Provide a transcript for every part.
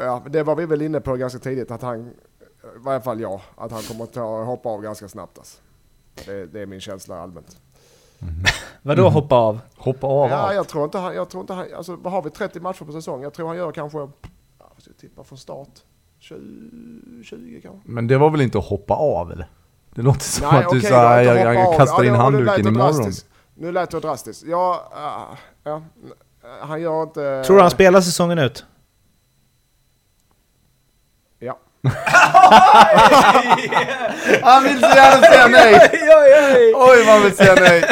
Ja, det var vi väl inne på ganska tidigt att han, i varje fall jag, att han kommer att ta, hoppa av ganska snabbt. Alltså. Det, det är min känsla allmänt. Vadå hoppa av? Hoppa av Ja, allt. jag tror inte han, jag tror inte han, alltså vad har vi 30 matcher på säsong? Jag tror han gör kanske, ja, vad ska jag tippa från start, 20, 20 kanske. Men det var väl inte att hoppa av eller? Det låter som att du okej, sa jag, jag av. kastar in Ja, handduken imorgon. drastiskt. Nu lät det drastiskt. Ja, ah, ja, han gör inte... Tror du han spelar säsongen ut? Ja. Han vill så gärna säga nej! Oj vad han vill säga nej!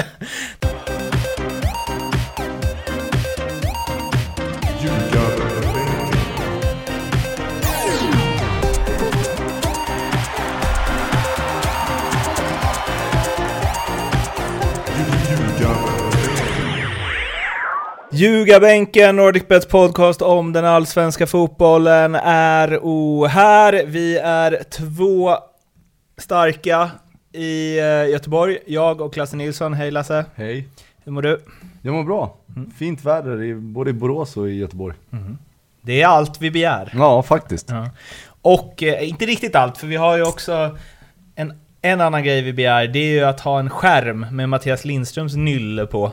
Ljugarbänken, NordicBets podcast om den allsvenska fotbollen är o här. Vi är två starka i eh, Göteborg. Jag och Lasse Nilsson. Hej Lasse, Hej. hur mår du? Jag mår bra. Mm. Fint väder i, både i Borås och i Göteborg. Det är allt vi begär. Ja, faktiskt. Ja. Och eh, inte riktigt allt, för vi har ju också en, en annan grej vi begär. Det är ju att ha en skärm med Mattias Lindströms nylle på.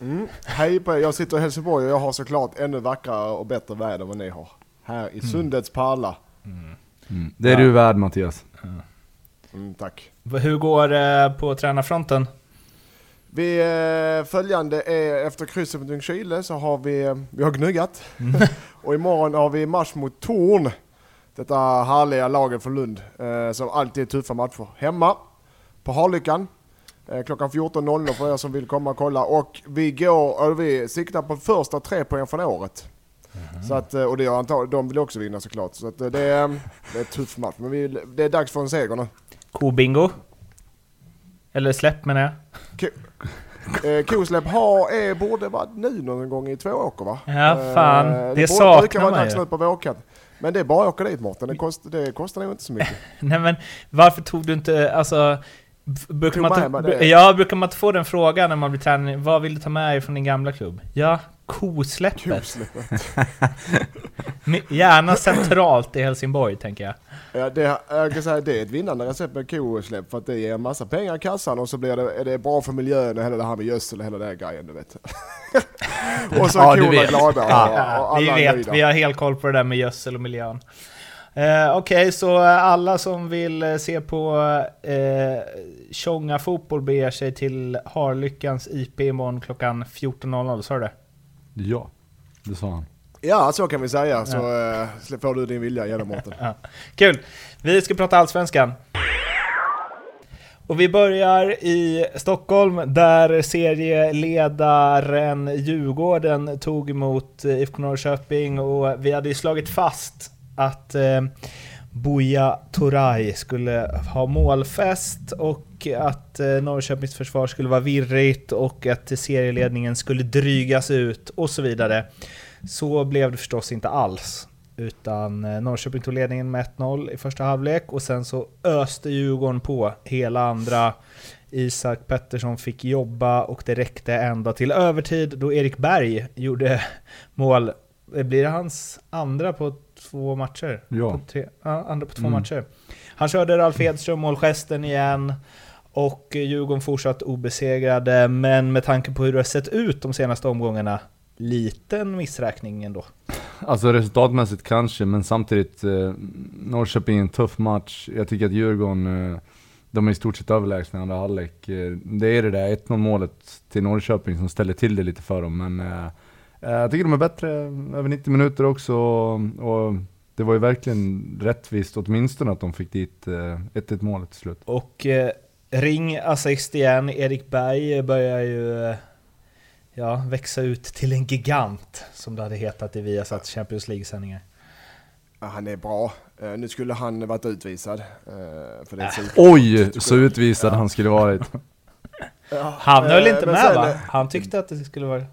Mm. Hej på er, jag sitter i Helsingborg och jag har såklart ännu vackrare och bättre väder än vad ni har. Här i Sundets pärla. Mm. Det är Ja. du värd Mattias. Mm, tack. Hur går det på tränarfronten? Vi eh, följande är efter krysset mot Ljungskile så har vi, eh, vi har gnuggat. och imorgon har vi match mot Torn. Detta härliga laget från Lund eh, som alltid är tuffa matcher. Hemma på Harlyckan. Eh, klockan 14.00 för er som vill komma och kolla. Och vi går, vi siktar på första tre poäng från året. Så att, eh, och det gör antagligen, de vill också vinna såklart. Så att eh, det, är, det är ett tuff match. Men vi, det är dags för en seger nu. Kobingo? Eller släpp menar jag. Eh, Kosläpp har, är, borde vara nu någon gång i två åker va? Ja, fan. Eh, Det borde- saknar brukar vara man dags ju. nu på vårkant. Men det är bara att åka dit Mårten, det, kost, det kostar nog inte så mycket. Nej men varför tog du inte, alltså... Brukar man, det. ja, brukar man inte få den frågan när man blir tränare? Vad vill du ta med dig från din gamla klubb? Ja, kosläppet. Kosläpp. Mi- Gärna centralt i Helsingborg, tänker jag. Ja, det, jag kan säga, det är ett vinnande recept med kosläpp för att det ger en massa pengar i kassan och så blir det, är det bra för miljön och hela det här med gödsel och hela den grejen du vet. och så är Ja, du korna vet. glada och, Ja, och vi alla är vet, nöjda. vi har helt koll på det där med gödsel och miljön. Eh, Okej, så eh, alla som vill eh, se på eh, Tjonga fotboll beger sig till Harlyckans IP imorgon klockan 14.00, sa du det? Ja, det sa han. Ja, så kan vi säga. Så eh, får du din vilja igenom Mårten. Ja. Kul! Vi ska prata Allsvenskan. Och vi börjar i Stockholm där serieledaren Djurgården tog emot eh, IFK Norrköping och vi hade ju slagit fast att eh, Buya Turay skulle ha målfest och att eh, Norrköpings försvar skulle vara virrigt och att serieledningen skulle drygas ut och så vidare. Så blev det förstås inte alls. Utan eh, Norrköping tog ledningen med 1-0 i första halvlek och sen så öste Djurgården på hela andra. Isak Pettersson fick jobba och det räckte ända till övertid då Erik Berg gjorde mål. Eh, det blir hans andra på två matcher. Ja. På tre, andra på två Mm. matcher. Han körde Ralf Edström målgesten igen. Och Djurgården fortsatt obesegrade, men med tanke på hur det har sett ut de senaste omgångarna, liten missräkning ändå. Alltså resultatmässigt kanske, men samtidigt eh, Norrköping är en tuff match. Jag tycker att Djurgården, eh, de är i stort sett överlägsna i andra halvlek. Eh, det är det där 1-0 målet till Norrköping som ställer till det lite för dem, men eh, jag tycker de är bättre över 90 minuter också. Och, det var ju verkligen rättvist åtminstone att de fick dit eh, 1-1 målet till slut. Och eh, ring assist igen, Erik Berg börjar ju eh, ja, växa ut till en gigant, som det hade hetat i Viasat Champions League-sändningar. Ja, han är bra. Eh, nu skulle han varit utvisad. eh, för det ett Oj, så utvisad han skulle varit. Ja, Han höll eh, inte med sen, va? eh, Han tyckte att det skulle vara...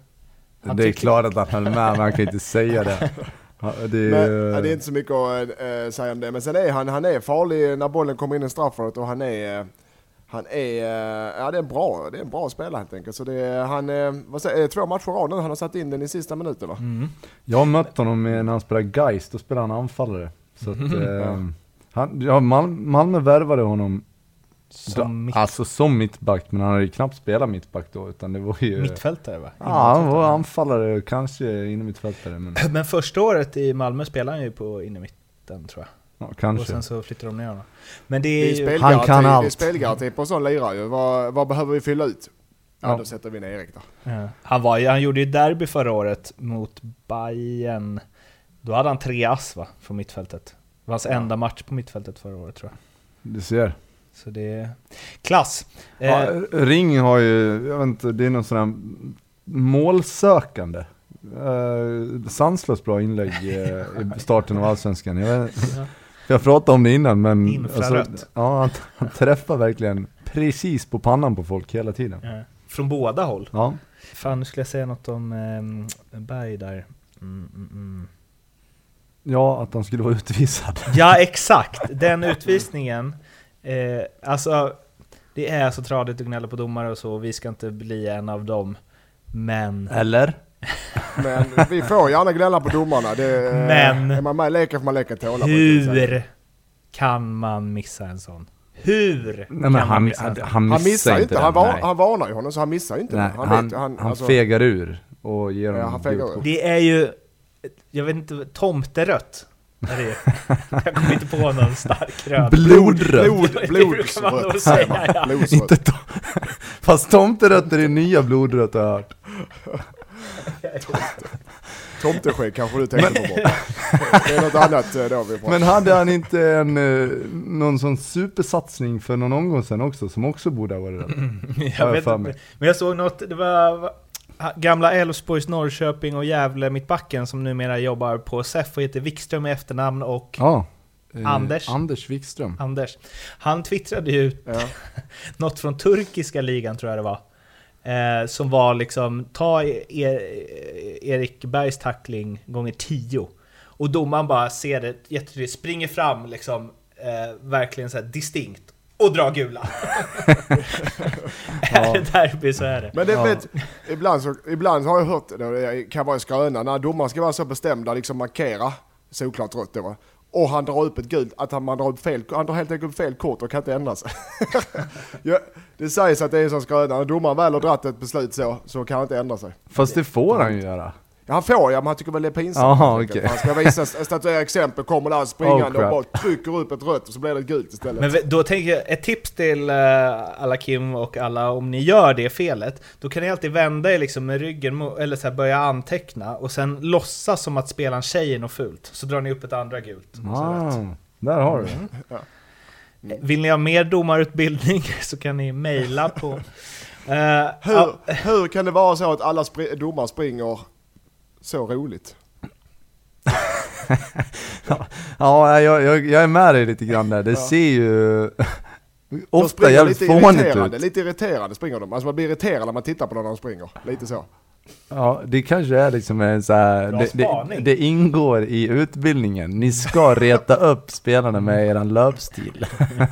Det är tyckte- klart att han höll med, men han kan inte säga det. Det är, Men, ja, det är inte så mycket att äh, säga om det. Men sen är han, han är farlig när bollen kommer in i straffområdet och han är, eh, han är, ja det är bra, det är en bra spelare helt enkelt. Så det är, han, vad säger, är det två matcher i rad nu, han har satt in den i sista minuten va? Mm. Jag har mött honom med- när han spelade Geist, då spelade han anfallare. Så att, eh, han, ja, Mal Malmö värvade honom Som mitt, Alltså som mittback, men han hade ju knappt spelat mittback då, utan det var ju... mittfältare va? Ja, han var anfallare, kanske innermittfältare, men Men första året i Malmö spelade han ju på innermitten tror jag. ja, Och kanske. sen så flyttade de ner honom. Men det Det är är ju... Han kan det är allt. spelgaranti på en sån lirare ju. Vad, vad behöver vi fylla ut? Ja, Ja. då sätter vi in Erik då. Ja. Han, var, han gjorde ju derby förra året mot Bayern. Då hade han tre ass va, från mittfältet. Det var hans enda match på mittfältet förra året tror jag. Du ser. Så det är klass. Ja, Eh, Ring har ju, jag vet inte, det är någon sån här målsökande. Uh, sanslöst bra inlägg eh, i starten av Allsvenskan. Jag, vet, Ja. jag pratade om det innan men... Infrarött. ja, han, han träffar verkligen precis på pannan på folk hela tiden. ja. Från båda håll. Ja. Fan, nu skulle jag säga något om eh, Berg där. Mm, mm, mm. ja, att han skulle vara utvisad. Ja, exakt! Den utvisningen. Eh, alltså, det är så tradigt att gnälla på domare och så, och vi ska inte bli en av dem. Men... Eller? Men vi får gärna gnälla på domarna. Det, Men- Är man med i leken får man leka tåla. Hur kan man missa en sån? Hur Nej men han, missa en han, sån? han Han missar inte inte, den, han, var, han varnar ju honom så han missar ju inte. Nej, han, han, vet, ju- han, alltså, fegar ur och ger Ja, honom han fegar ur. Det är ju, jag vet inte, tomterött. Det. Jag kommer inte på någon stark röd. Blodrött! Blod, Det brukar man nog blodsrött säga, ja. Blodsrött. Inte to- Fast tomterött är det nya blodrött har jag hört. Tomteskägg kanske du tänker på Bob. Det är något annat eh, då vi pratar Men hade han inte en, eh, någon sån supersatsning för någon omgång sen också, som också borde ha varit rätt? Jag jag vet inte. Men jag såg något, det var va- gamla Elfsborgs, Norrköping och Gävle mittbacken som numera jobbar på SEF och heter Wikström i efternamn och Ja. Eh, Anders. Anders Wikström. Anders. Han twittrade ju Ja. något från turkiska ligan tror jag det var. Eh, som var liksom, ta e Erik Bergs tackling gånger 10. Och domaren bara ser det jättetydligt, springer fram liksom, eh, verkligen så här distinkt. Och drar gula. är det derby så är det. Men det Ja ibland, så, ibland har jag hört, det kan vara en skröna, när domaren ska vara så bestämda, liksom markera, såklart rött då va. Och han drar upp ett gult, att han, man drar upp fel, han drar helt enkelt upp fel kort och kan inte ändra sig. ja, det sägs att det är en sån skröna, när domaren väl har dragit ett beslut så, så kan han inte ändra sig. Fast det får han ju göra. Ja, han får ja, men han tycker väl det är pinsamt. Enkelt. okej. Han ska visa, statuera exempel, kommer där springande Oh, och bara trycker upp ett rött och så blir det gult istället. Men då tänker jag, ett tips till eh, alla Kim och alla, om ni gör det felet, då kan ni alltid vända er liksom med ryggen eller så här börja anteckna och sen låtsas som att spelaren säger något fult. Så drar ni upp ett andra gult. och så rätt. Ah, där har du det. Vill ni ha mer domarutbildning så kan ni mejla på... Eh, hur, ja, hur kan det vara så att alla spri- domare springer så roligt? Ja, jag, jag, jag är med dig lite grann där. Det Ja. ser ju ofta jävligt lite fånigt irriterande, ut. lite irriterande springer de. Alltså man blir irriterad när man tittar på dem när de springer. Lite så. Ja, det kanske är liksom en så här, det, det, det ingår i utbildningen. Ni ska reta upp spelarna med eran löpstil.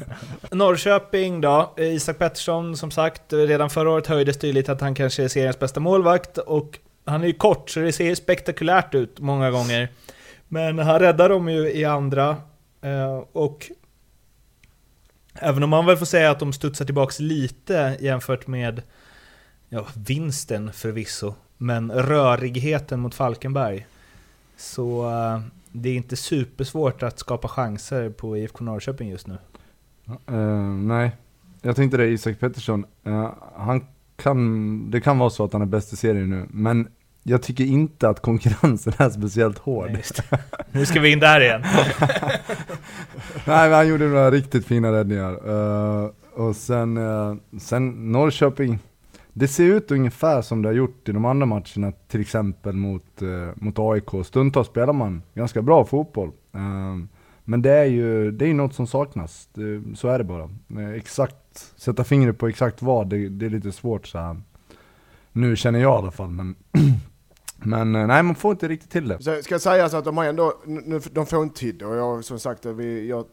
Norrköping då, Isak Pettersson som sagt, redan förra året höjdes det lite att han kanske är seriens bästa målvakt och han är ju kort så det ser ju spektakulärt ut många gånger. Men han räddar dem ju i andra eh, och även om man väl får säga att de studsar tillbaks lite jämfört med ja, vinsten förvisso, men rörigheten mot Falkenberg. Så eh, det är inte supersvårt att skapa chanser på IFK Norrköping just nu. Uh, nej, jag tänkte det, Isak Pettersson. Uh, han kan, det kan vara så att han är bäst i serien nu, men jag tycker inte att konkurrensen är speciellt hård. Nej. Nu ska vi in där igen. Nej men han gjorde några riktigt fina räddningar. Eh, och sen, eh, sen Norrköping, det ser ut ungefär som det har gjort i de andra matcherna, till exempel mot, uh, mot AIK. Stundtals spelar man ganska bra fotboll. Men det är ju det är något som saknas, det, så är det bara. Exakt, sätta fingret på exakt vad, det, det är lite svårt så här. Nu känner jag i alla fall, men, men eh, nej man får inte riktigt till det. Så ska jag säga så att de har ändå, nu, de får en tid och jag som sagt, vi, jag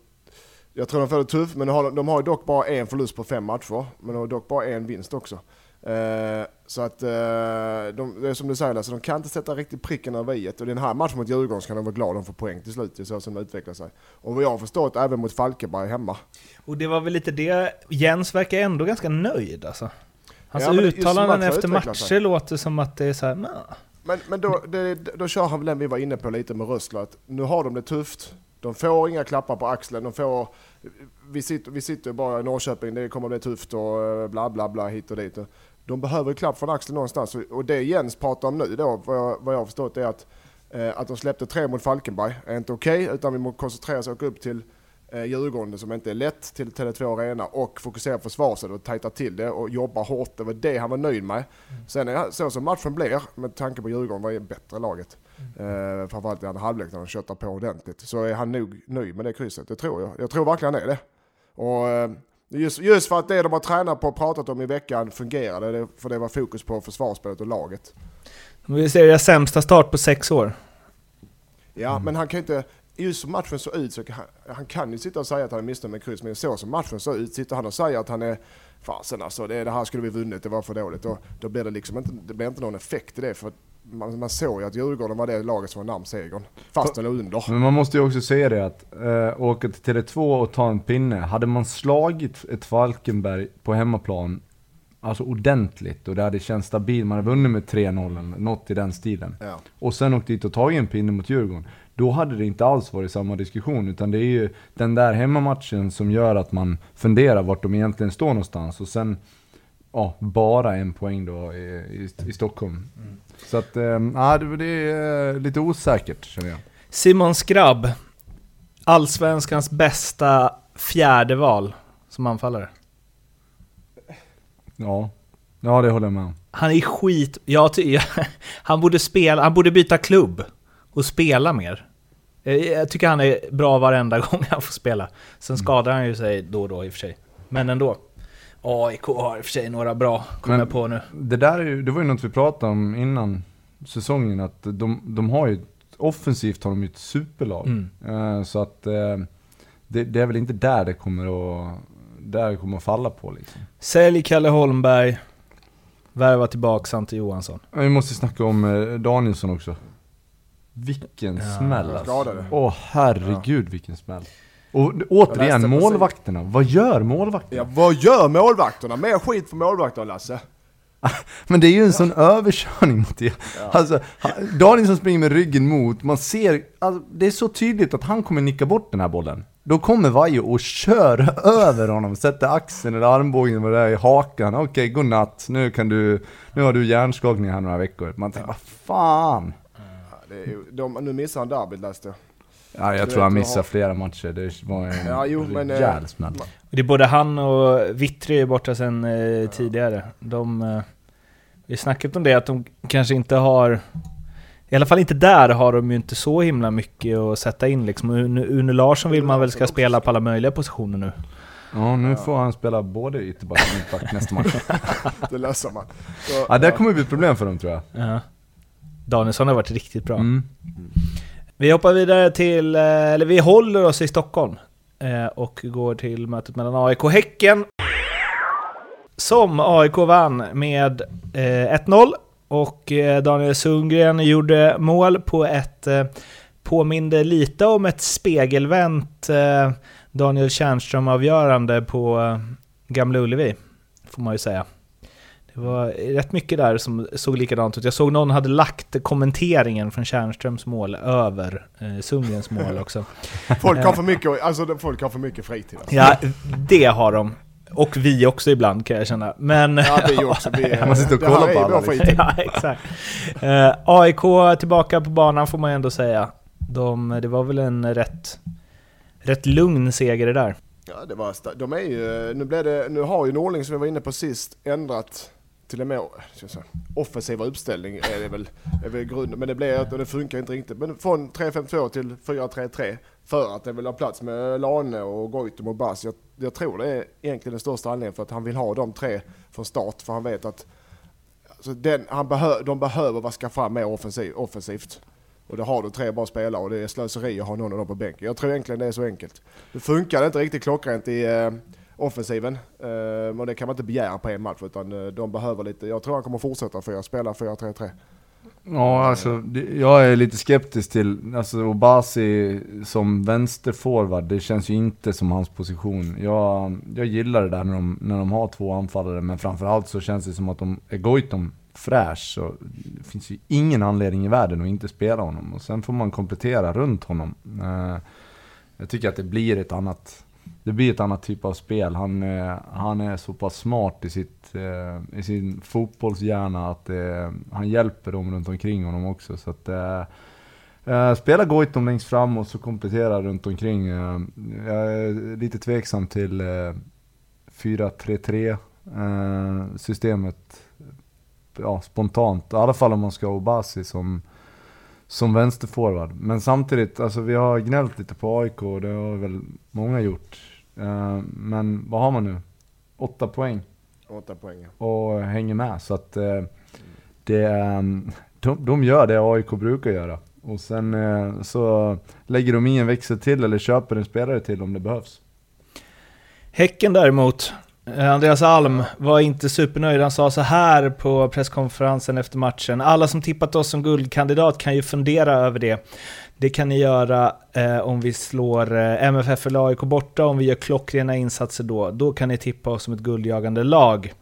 Jag tror de får det tufft, men de har, de har dock bara en förlust på fem matcher. Men de har dock bara en vinst också. Eh, så att, eh, de, det är som du säger Lasse, de kan inte sätta riktigt pricken över i Och den här matchen mot Djurgården så kan de vara glada de får poäng till slut, det är så som det utvecklar sig. Och vad jag har förstått, även mot Falkenberg hemma. Och det var väl lite det, Jens verkar ändå ganska nöjd alltså. Hans Ja, men just uttalanden efter matcher sig. låter som att det är såhär, nah. Men, men då, det, då kör han väl den vi var inne på lite med Rössler, att nu har de det tufft. De får inga klappar på axeln, de får... Vi sitter, vi sitter bara i Norrköping, det kommer bli tufft och eh, bla bla bla hit och dit. De behöver klapp från axeln någonstans och- det Jens pratar om nu då, vad jag, vad jag har förstått är att, eh, att de släppte tre mot Falkenberg är inte okej, utan vi måste koncentrera oss och åka upp till eh, Djurgården som inte är lätt till Tele2 Arena och fokusera på försvaret och tajta till det och jobba hårt. Det var det han var nöjd med. Sen är det så som matchen blir, med tanke på Djurgården var det bättre laget. Eh, framförallt i andra halvlek när de köttar på ordentligt. Så är han nog nöjd med det krysset, det tror jag. Jag tror verkligen han är det. Och eh, just, just för att det de har tränat på och pratat om i veckan fungerade, det, för det var fokus på försvarsspelet och laget. Vi ser deras sämsta start på sex år. Ja, men han kan inte... Just som matchen såg ut så kan han, han kan ju sitta och säga att han är missnöjd med kryss, men så som matchen såg ut sitter han och säger att han är fasen alltså, det, det här skulle vi vunnit, det var för dåligt. Och då blir det liksom inte, det blir inte någon effekt i det, för man, man såg ju att Djurgården var det laget som var närmast segern, fast den under. Men man måste ju också säga det att eh, åka till Tele2 och ta en pinne. Hade man slagit ett Falkenberg på hemmaplan, alltså ordentligt, och det hade känts stabilt, man hade vunnit med 3-0 eller något i den stilen. Ja. Och sen åkt dit och tagit en pinne mot Djurgården. Då hade det inte alls varit samma diskussion, utan det är ju den där hemmamatchen som gör att man funderar vart de egentligen står någonstans. Och sen, ja, bara en poäng då i, i, i Stockholm. Så att, eh, ja, det, det är lite osäkert känner jag. Simon Skrabb, Allsvenskans bästa fjärde val som anfallare. Ja, ja det håller jag med om. Han är skit... Jag han borde spela, han borde byta klubb och spela mer. Eh, Jag tycker han är bra varenda gång han får spela. Sen skadar han ju sig då och då i och för sig. Men ändå. AIK har i och för sig några bra, kommer jag på nu. Det där är ju, det var ju något vi pratade om innan säsongen, att de, de har ju, offensivt har de ju ett superlag. Mm. Eh, så att eh, det, det är väl inte där det kommer att, där det kommer att falla på liksom. Sälj Kalle Holmberg, värva tillbaka Svante Johansson. Vi måste snacka om Danielsson också. Vilken Ja. smäll alltså. Åh herregud vilken smäll. Och återigen, precis. målvakterna. Vad gör målvakterna? Ja, vad gör målvakterna? Mer skit för målvakterna Lasse. Men det är ju en sån överkörning mot det. Alltså, han- Danielsson springer med ryggen mot, man ser, alltså, det är så tydligt att han kommer nicka bort den här bollen. Då kommer Vaiho och kör över honom, sätter axeln eller armbågen vad det är i hakan. Okej, godnatt, nu kan du, nu har du hjärnskakning här några veckor. Man tänker, vad fan? Ja, är, de, nu missar han derbyt läste jag. Ja, jag Du tror han missar har- flera matcher, det var en Ja, jo, men, eh, rejäl smäll. Det är både han och Vittry är borta sedan eh, tidigare. De... Eh, vi snackat om det, att de kanske inte har... I alla fall inte där har de ju inte så himla mycket att sätta in liksom. Une, Une Larsson vill man väl ska spela på alla möjliga positioner nu. Ja, nu får han spela både ytterback och mittback nästa match. Det löser man. Så, Ja, det kommer bli ett problem för dem tror jag. Ja. Danielsson har varit riktigt bra. Mm. Vi hoppar vidare till, eh, eller vi håller oss i Stockholm eh, och går till mötet mellan AIK och Häcken. Som AIK vann med eh, 1-0 och eh, Daniel Sundgren gjorde mål på ett, påminde lite om ett spegelvänt Daniel Tjärnström-avgörande på Gamla Ullevi, får man ju säga. Det var rätt mycket där som såg likadant ut. Jag såg någon hade lagt kommenteringen från Tjärnströms mål över eh, Sundgrens mål också. folk, har för mycket, alltså, folk har för mycket fritid. Alltså. Ja, det har de. Och vi också ibland kan jag känna. Men... Ja, vi också. Vi, Man sitter och det kollar på är alla, liksom. ja, exakt. Eh, AIK tillbaka på banan får man ändå säga. De, det var väl en rätt, rätt lugn seger det där. Ja, det var, de är ju, nu, blev det, nu har ju Norling som vi var inne på sist ändrat till en mer ska jag säga, offensiva uppställning är det väl, är väl grunden. Men det blir, och det funkar inte riktigt. Men från 3-5-2 till 4-3-3 för att det vill ha plats med Lane och Goitom och Bass. Jag, jag tror det är egentligen den största anledningen för att han vill ha de tre från start. För han vet att alltså den, han behö, de behöver vaska fram mer offensiv, offensivt. Och då har du tre bra spelare och det är slöseri att ha någon av dem på bänken. Jag tror egentligen det är så enkelt. Det funkar inte riktigt klockrent i eh, offensiven. Eh, och det kan man inte begära på en match utan eh, de behöver lite, jag tror han kommer fortsätta för jag spela 4-3-3. Ja, alltså jag är lite skeptisk till, alltså Obasi som vänsterforward, det känns ju inte som hans position. Jag, jag gillar det där när de, när de har två anfallare, men framförallt så känns det som att de, är Goitom fräsch, så det finns ju ingen anledning i världen att inte spela honom. Och sen får man komplettera runt honom. Eh, jag tycker att det blir ett annat det blir ett annat typ av spel. Han, eh, han är så pass smart i, sitt, eh, i sin fotbollshjärna att eh, han hjälper dem runt omkring honom också. Så att, spela Goitom längst fram och så komplettera runt omkring. Jag är lite tveksam till 4-3-3 systemet ja, spontant. I alla fall om man ska ha Obasi som, som vänsterforward. Men samtidigt, alltså vi har gnällt lite på AIK och det har väl många gjort. Uh, men vad har man nu? Åtta poäng. Åtta poäng, ja. Och hänger med. Så att uh, det, um, de, de gör det AIK brukar göra. Och sen uh, så lägger de i en växel till eller köper en spelare till om det behövs. Häcken däremot, Andreas Alm var inte supernöjd. Han sa så här på presskonferensen efter matchen. Alla som tippat oss som guldkandidat kan ju fundera över det. Det kan ni göra eh, om vi slår eh, MFF eller AIK borta, om vi gör klockrena insatser då. Då kan ni tippa oss som ett guldjagande lag.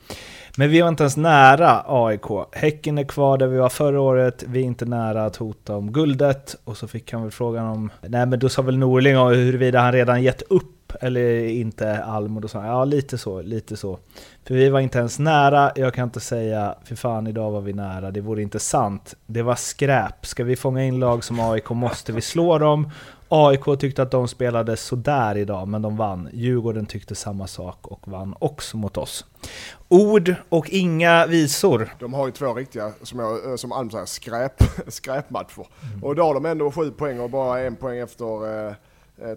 Men vi var inte ens nära AIK. Häcken är kvar där vi var förra året. Vi är inte nära att hota om guldet. Och så fick han väl frågan om... Nej men då sa väl Norling huruvida han redan gett upp eller inte Alm och sa ja lite så, lite så. För vi var inte ens nära, jag kan inte säga för fan idag var vi nära, det vore inte sant. Det var skräp. Ska vi fånga in lag som AIK måste vi slå dem. AIK tyckte att de spelade sådär idag, men de vann. Djurgården tyckte samma sak och vann också mot oss. Ord och inga visor. De har ju två riktiga, som, jag, eh, som Alm säger, skräp, skräpmatcher. Mm. Och då har de ändå sju poäng och bara en poäng efter eh,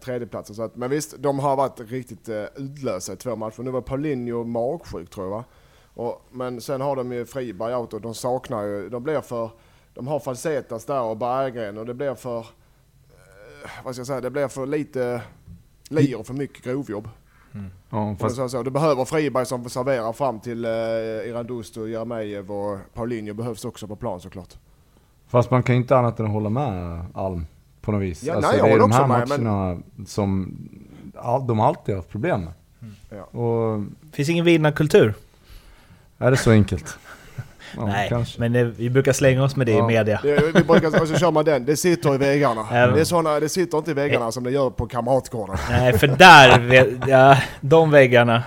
tredjeplatsen. Så att, men visst, de har varit riktigt eh, utlösa i två matcher. Nu var Paulinho magsjuk tror jag va? Och, men sen har de ju Friberg out och de saknar ju, de blir för, de har Falsetas där och Berggren och det blir för, eh, vad ska jag säga, det blir för lite lir och för mycket grovjobb. Mm. Ja, fast... så, så. Du behöver Friberg som serverar fram till eh, Irandust och Jeremejeff och Paulinho behövs också på plan såklart. Fast man kan inte annat än hålla med Alm på något vis. Ja, alltså, nej, det är de här med, matcherna men... som de alltid har haft problem med. Mm. Ja. Och... Finns ingen vinnarkultur? Är det så enkelt? Ja, Nej, kanske. men det, vi brukar slänga oss med det ja. i media. Det, vi brukar, och så kör man den, det sitter i väggarna. Ja. Det, är såna, det sitter inte i väggarna som det gör på Kamratgården. Nej, för där, ja, de väggarna.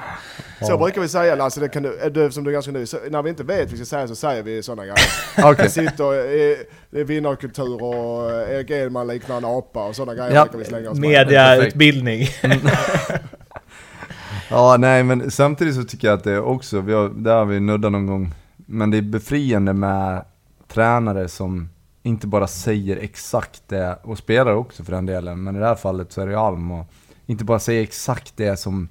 Så ja. brukar vi säga Lasse, det kan du, du, som du är ganska ny, så, när vi inte vet vad vi ska säga så säger vi sådana grejer. okay. Det sitter i, det är vinnarkultur och Erik Edman liknar en apa och sådana grejer ja. brukar vi slänga oss Mediautbildning. ja, nej men samtidigt så tycker jag att det också, vi har, det har vi nuddat någon gång, men det är befriande med tränare som inte bara säger exakt det, och spelare också för den delen, men i det här fallet så är det Alm och inte bara säger exakt det som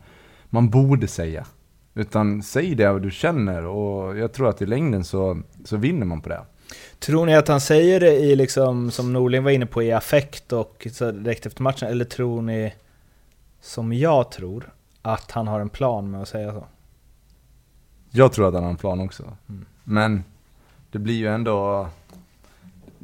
man borde säga. Utan säg det du känner och jag tror att i längden så, så vinner man på det. Tror ni att han säger det i, liksom, som Norling var inne på, i affekt och så direkt efter matchen? Eller tror ni, som jag tror, att han har en plan med att säga så? Jag tror att han har en plan också. Mm. Men det blir ju ändå...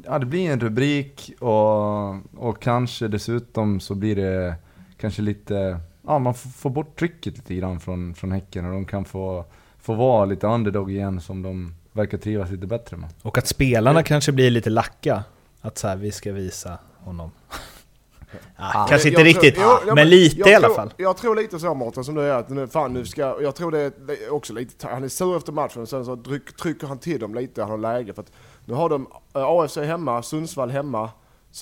Ja, det blir en rubrik och, och kanske dessutom så blir det kanske lite ja, man får bort trycket lite grann från, från Häcken och de kan få, få vara lite underdog igen som de verkar trivas lite bättre med. Och att spelarna mm. kanske blir lite lacka. Att så här, vi ska visa honom. Ah, kanske inte riktigt, tror, jo, men lite i alla fall. Jag tror lite så Mårten som du är, att nu, fan, nu ska, jag tror det är också lite, han är sur efter matchen, och sen så trycker han till dem lite, han har läge. För att nu har de eh, AFC hemma, Sundsvall hemma,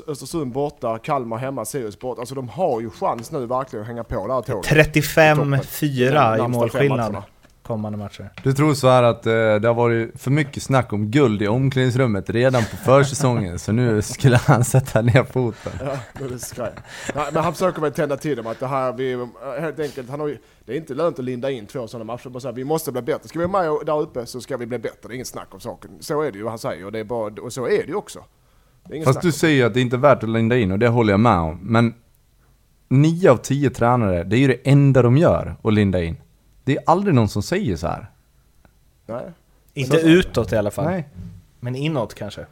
Östersund borta, Kalmar hemma, Sirius borta. Alltså de har ju chans nu verkligen att hänga på det här tåget. 35-4 i målskillnad kommande matcher. Du tror så här att eh, det har varit för mycket snack om guld i omklädningsrummet redan på försäsongen, så nu skulle han sätta ner foten. Ja, det ska Nej, men han försöker väl tända till dem att det här, vi, helt enkelt, han har ju, det är inte lönt att linda in två sådana matcher. Bara så här, vi måste bli bättre. Ska vi vara med där uppe så ska vi bli bättre. Det är inget snack om saken. Så är det ju, han säger. Och, det är bara, och så är det ju också. Fast du säger att det inte är värt att linda in och det håller jag med om. Men 9 av 10 tränare, det är ju det enda de gör, att linda in. Det är aldrig någon som säger så här. Nej. Inte utåt i alla fall. Nej. Men inåt kanske.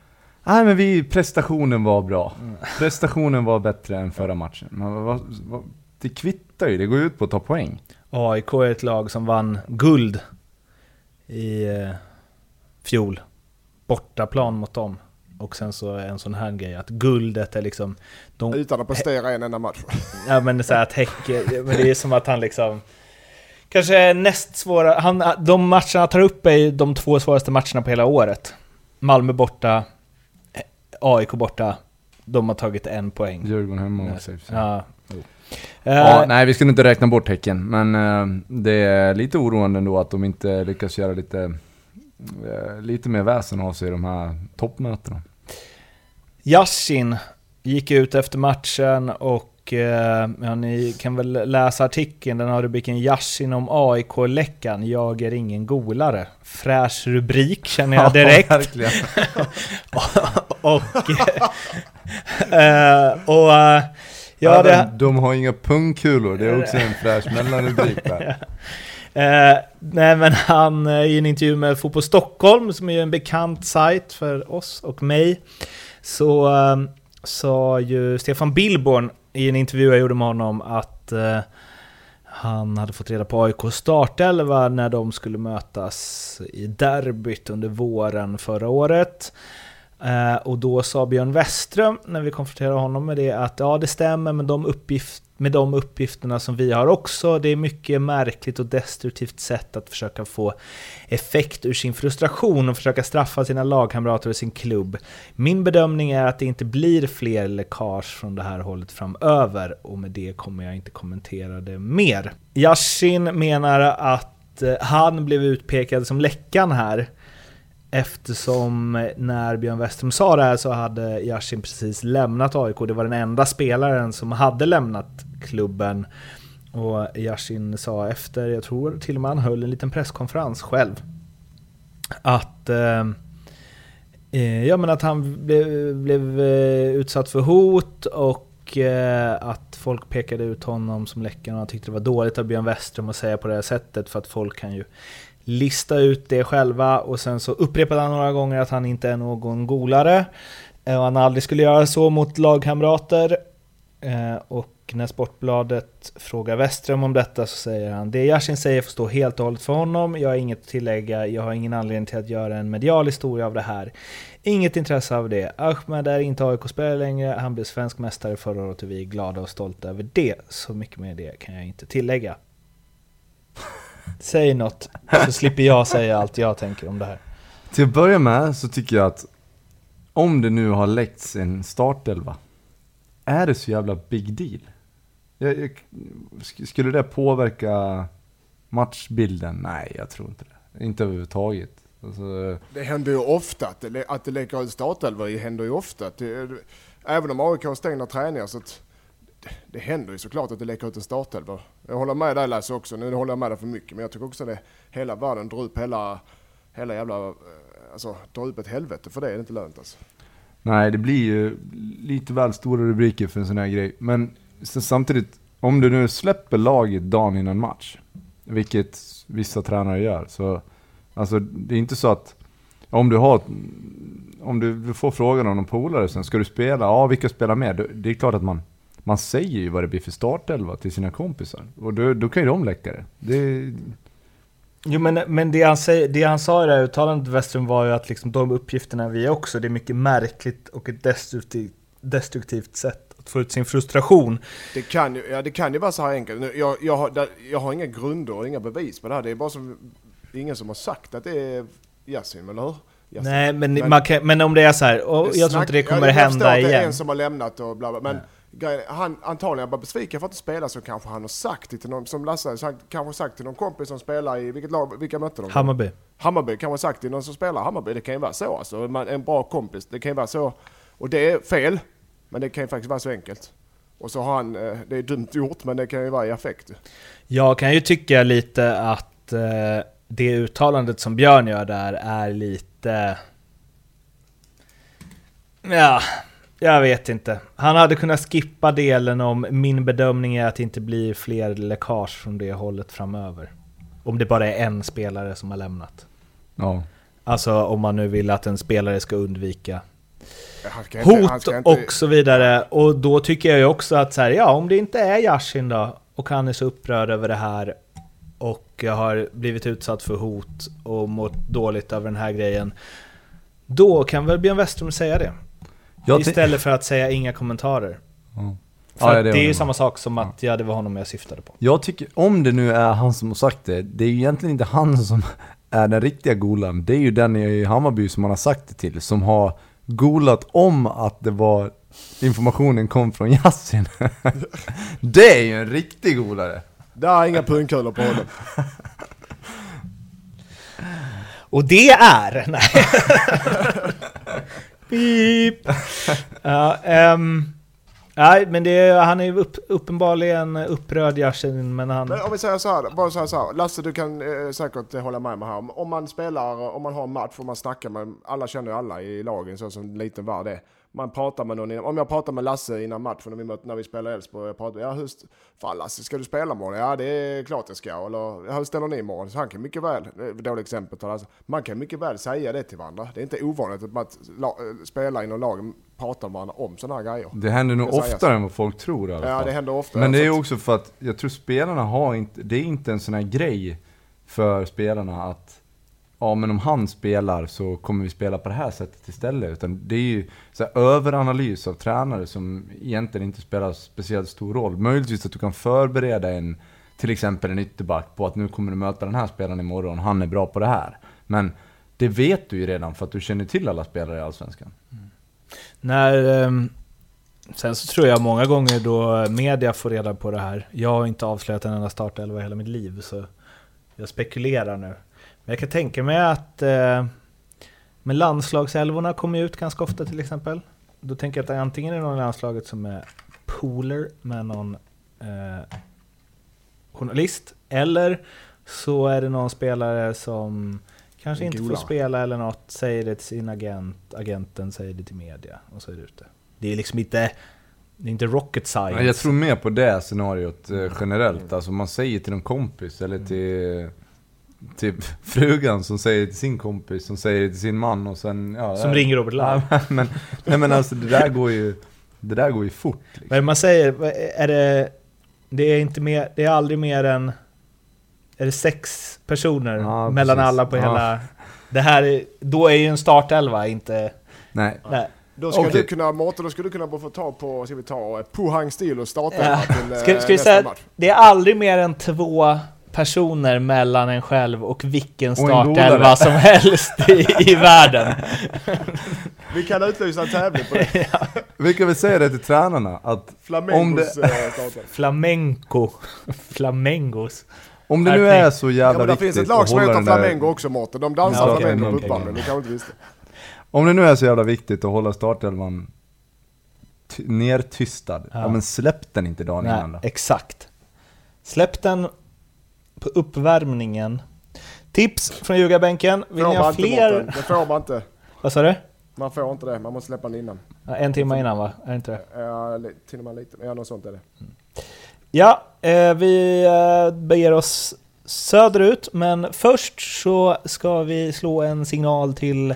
Nej men vi, prestationen var bra. Prestationen var bättre än förra matchen. Men vad, vad, vad, det kvittar ju, det går ut på att ta poäng. AIK är ett lag som vann guld i eh, fjol. Bortaplan mot dem. Och sen så en sån här grej att guldet är liksom... De, Utan att prestera en enda match. ja men så här att Häcke, men det är som att han liksom... Kanske näst svåra, han, de matcherna han tar upp är de två svåraste matcherna på hela året. Malmö borta, AIK borta. De har tagit en poäng. Djurgården hemma och för sig. Ja. Ja, Eh, nej vi skulle inte räkna bort Häcken, men eh, det är lite oroande ändå att de inte lyckas göra lite, lite mer väsen av sig i de här toppmötena. Yashin gick ut efter matchen och eh, ja, ni kan väl läsa artikeln, den har rubriken Yashin om AIK-läckan, jag är ingen golare. Fräsch rubrik känner jag direkt. Ja, verkligen. och... eh, och... eh, ja, det, De har inga pungkulor, det är också en fräsch mellanrubrik där. Eh, nej men han eh, i en intervju med Fotboll Stockholm, som är en bekant sajt för oss och mig, så eh, sa ju Stefan Billborn i en intervju jag gjorde med honom att eh, han hade fått reda på AIKs startelva när de skulle mötas i derbyt under våren förra året. Eh, och då sa Björn Westström, när vi konfronterade honom med det, att ja det stämmer men de, uppgifter med de uppgifterna som vi har också. Det är mycket märkligt och destruktivt sätt att försöka få effekt ur sin frustration och försöka straffa sina lagkamrater och sin klubb. Min bedömning är att det inte blir fler läckage från det här hållet framöver och med det kommer jag inte kommentera det mer. Yashin menar att eh, han blev utpekad som läckan här Eftersom eh, när Björn Westrum sa det här så hade Yashin precis lämnat AIK. Det var den enda spelaren som hade lämnat klubben. Och Yashin sa efter, jag tror till och med han höll en liten presskonferens själv. Att, eh, eh ja, men att han blev, blev eh, utsatt för hot och eh, att folk pekade ut honom som läckan och han tyckte det var dåligt av Björn Westrum att säga på det här sättet för att folk kan ju lista ut det själva och sen så upprepade han några gånger att han inte är någon golare eh, och han aldrig skulle göra så mot lagkamrater. Eh, och när Sportbladet frågar Westström om detta så säger han Det Yasin säger får stå helt och hållet för honom. Jag har inget att tillägga. Jag har ingen anledning till att göra en medial historia av det här. Inget intresse av det. Ahmed är inte AIK-spelare längre. Han blev svensk mästare förra året och vi är glada och stolta över det. Så mycket mer det kan jag inte tillägga. Säg något, så slipper jag säga allt jag tänker om det här. Till att börja med så tycker jag att om det nu har läckts en startelva, är det så jävla big deal? Jag, jag, sk- skulle det påverka matchbilden? Nej, jag tror inte det. Inte överhuvudtaget. Alltså, Det händer ju ofta att det, att det läcker ut startelvor. Det händer ju ofta. Att det, även om AIK har stängda träningar så att det, händer ju såklart att det läcker ut en startelva. Jag håller med dig Lasse också. Nu håller jag med dig för mycket. Men jag tycker också att det, hela världen drar upp hela, hela jävla, eh, alltså drar upp ett helvete. För det är det inte lönt alltså. nej, det blir ju lite väl stora rubriker för en sån här grej. Men sen samtidigt, om du nu släpper laget dagen innan match, vilket vissa tränare gör, så alltså det är inte så att om du har om du, får frågan av någon polare sen, ska du spela? Ja, vilka spelar med? Det är klart att man, man säger ju vad det blir för startelva till sina kompisar. Och då, då kan ju de läcka det. det Jo men, men det, han säger, det han sa i det här uttalandet Westrum var ju att liksom de uppgifterna vi också, det är mycket märkligt och ett destruktivt, destruktivt sätt att få ut sin frustration. Det kan ju, ja, det kan ju vara så här enkelt. Nu, jag, jag, har, där, jag har inga grunder och inga bevis på det här. Det är bara som, det är ingen som har sagt att det är Yasin, eller hur? Yasin. Nej men, Men- man kan, men om det är så här, jag tror snack- inte det kommer jag, jag förstår hända att det är igen. en som har lämnat och bla bla. Men grejen, han antagligen bara besviken för att inte spela så kanske han har sagt det till någon, som Lasse har sagt, kanske sagt till någon kompis som spelar i, vilket lag, vilka mötte de? Hammarby. Hammarby kanske sagt till någon som spelar Hammarby, det kan ju vara så alltså. Man, en bra kompis, det kan ju vara så. Och det är fel, men det kan ju faktiskt vara så enkelt. Och så har han, eh, det är dumt gjort men det kan ju vara i affekt. Jag kan ju tycka lite att eh, det uttalandet som Björn gör där är lite... Ja, jag vet inte. Han hade kunnat skippa delen om min bedömning är att det inte blir fler läckage från det hållet framöver. Om det bara är en spelare som har lämnat. Ja. Alltså om man nu vill att en spelare ska undvika Han ska inte- han hot ska inte- och så vidare. Och då tycker jag ju också att så här, ja om det inte är Yashin då och han är så upprörd över det här och har blivit utsatt för hot och mått dåligt över den här grejen. Då kan väl Björn Westrum säga det. Jag Istället för att säga inga kommentarer. Ja. För Ja, det det, är ju samma sak som att ja, det var honom jag syftade på. Jag tycker, om det nu är han som har sagt det, det är ju egentligen inte han som är den riktiga golan. Det är ju den i Hammarby som man har sagt det till, som har golat om att det var informationen kom från Yasin. det är ju en riktig golare. Det är inga pungkulor på honom. Och det är... Nej. Beep. Ja, ehm, nej, men det är, han är ju upp, uppenbarligen upprörd Yashin, men han... Men om vi säger så här, bara så här, så här. Lasse du kan eh, säkert hålla med mig här. Om man spelar, om man har en match och man snackar med, alla känner ju alla i lagen så som en liten värld är. Man pratar med någon, om jag pratar med Lasse innan matchen när vi, möter, när vi spelar Elfsborg, jag pratar, ja hur, fan Lasse ska du spela imorgon? Ja det är klart jag ska, eller ja, hur ställer ni imorgon? Så han kan mycket väl, dåligt exempel, tar Lasse. man kan mycket väl säga det till varandra. Det är inte ovanligt att man, la, spelare inom lagen pratar med varandra om sådana här grejer. Det händer nog Det oftare än vad folk tror i alla Ja fall. det händer ofta. Men det är också för att, jag tror spelarna har inte, det är inte en sån här grej för spelarna att Ja men om han spelar så kommer vi spela på det här sättet istället. Utan det är ju så här överanalys av tränare som egentligen inte spelar speciellt stor roll. Möjligtvis att du kan förbereda en, till exempel en ytterback på att nu kommer du möta den här spelaren imorgon, han är bra på det här. Men det vet du ju redan för att du känner till alla spelare i Allsvenskan. Mm. När, ehm, sen så tror jag många gånger då media får reda på det här. Jag har inte avslöjat en enda startelva i hela mitt liv, så jag spekulerar nu. Men jag kan tänka mig att eh, men landslagsälvorna kommer ut ganska ofta till exempel. Då tänker jag att det antingen är någon i landslaget som är pooler med någon eh, journalist, eller så är det någon spelare som kanske inte får spela eller något, säger det till sin agent, agenten säger det till media och så är det ute. Det är liksom inte, det är inte rocket science. Ja, Jag tror mer på det scenariot eh, generellt. Alltså man säger till en kompis eller till, till frugan som säger till sin kompis som säger till sin man och sen... Ja, Som det- ringer Robert. Ja, men, nej men alltså det där går ju, det där går ju fort. Liksom. Men man säger, vad är det, det är inte mer, det är aldrig mer än, är det sex personer Ja, mellan precis. alla på Ja. hela... Det här är, då är ju en startelva inte... Nej. Nej. Då ska Okej. du kunna, Mårten, då skulle du kunna bara få ta på, ska vi ta, eh, Pohang Steel och starta Ja. till eh, Ska, ska vi nästa säga, match. det är aldrig mer än två personer mellan en själv och vilken startelva som helst i, i världen. Vi kan utlysa en tävling på det. Vi kan väl säga det till tränarna att om Flamengos det, eh. Flamenco. Flamengos. om det nu är så Ja, jävla men det viktigt finns ett lag att som hålla heter den där- Flamengo också Mårten. De dansar Ja, okej, flamenco på okej. uppvärmningen, det kanske inte visste. Om det nu är så jävla viktigt att hålla startelvan ty- nertystad, ja. Ja. men släpp den inte dagen innan Nej, då. exakt. Släpp den på uppvärmningen. Tips från ljugarbänken. Vill ni ha fler? Det får man inte. Vad sa du? Man får inte det, man måste släppa den innan. En timme innan va? Är det inte det? Ja, till och med lite, ja något sånt är det. Ja, eh, vi eh, beger oss söderut, men först så ska vi slå en signal till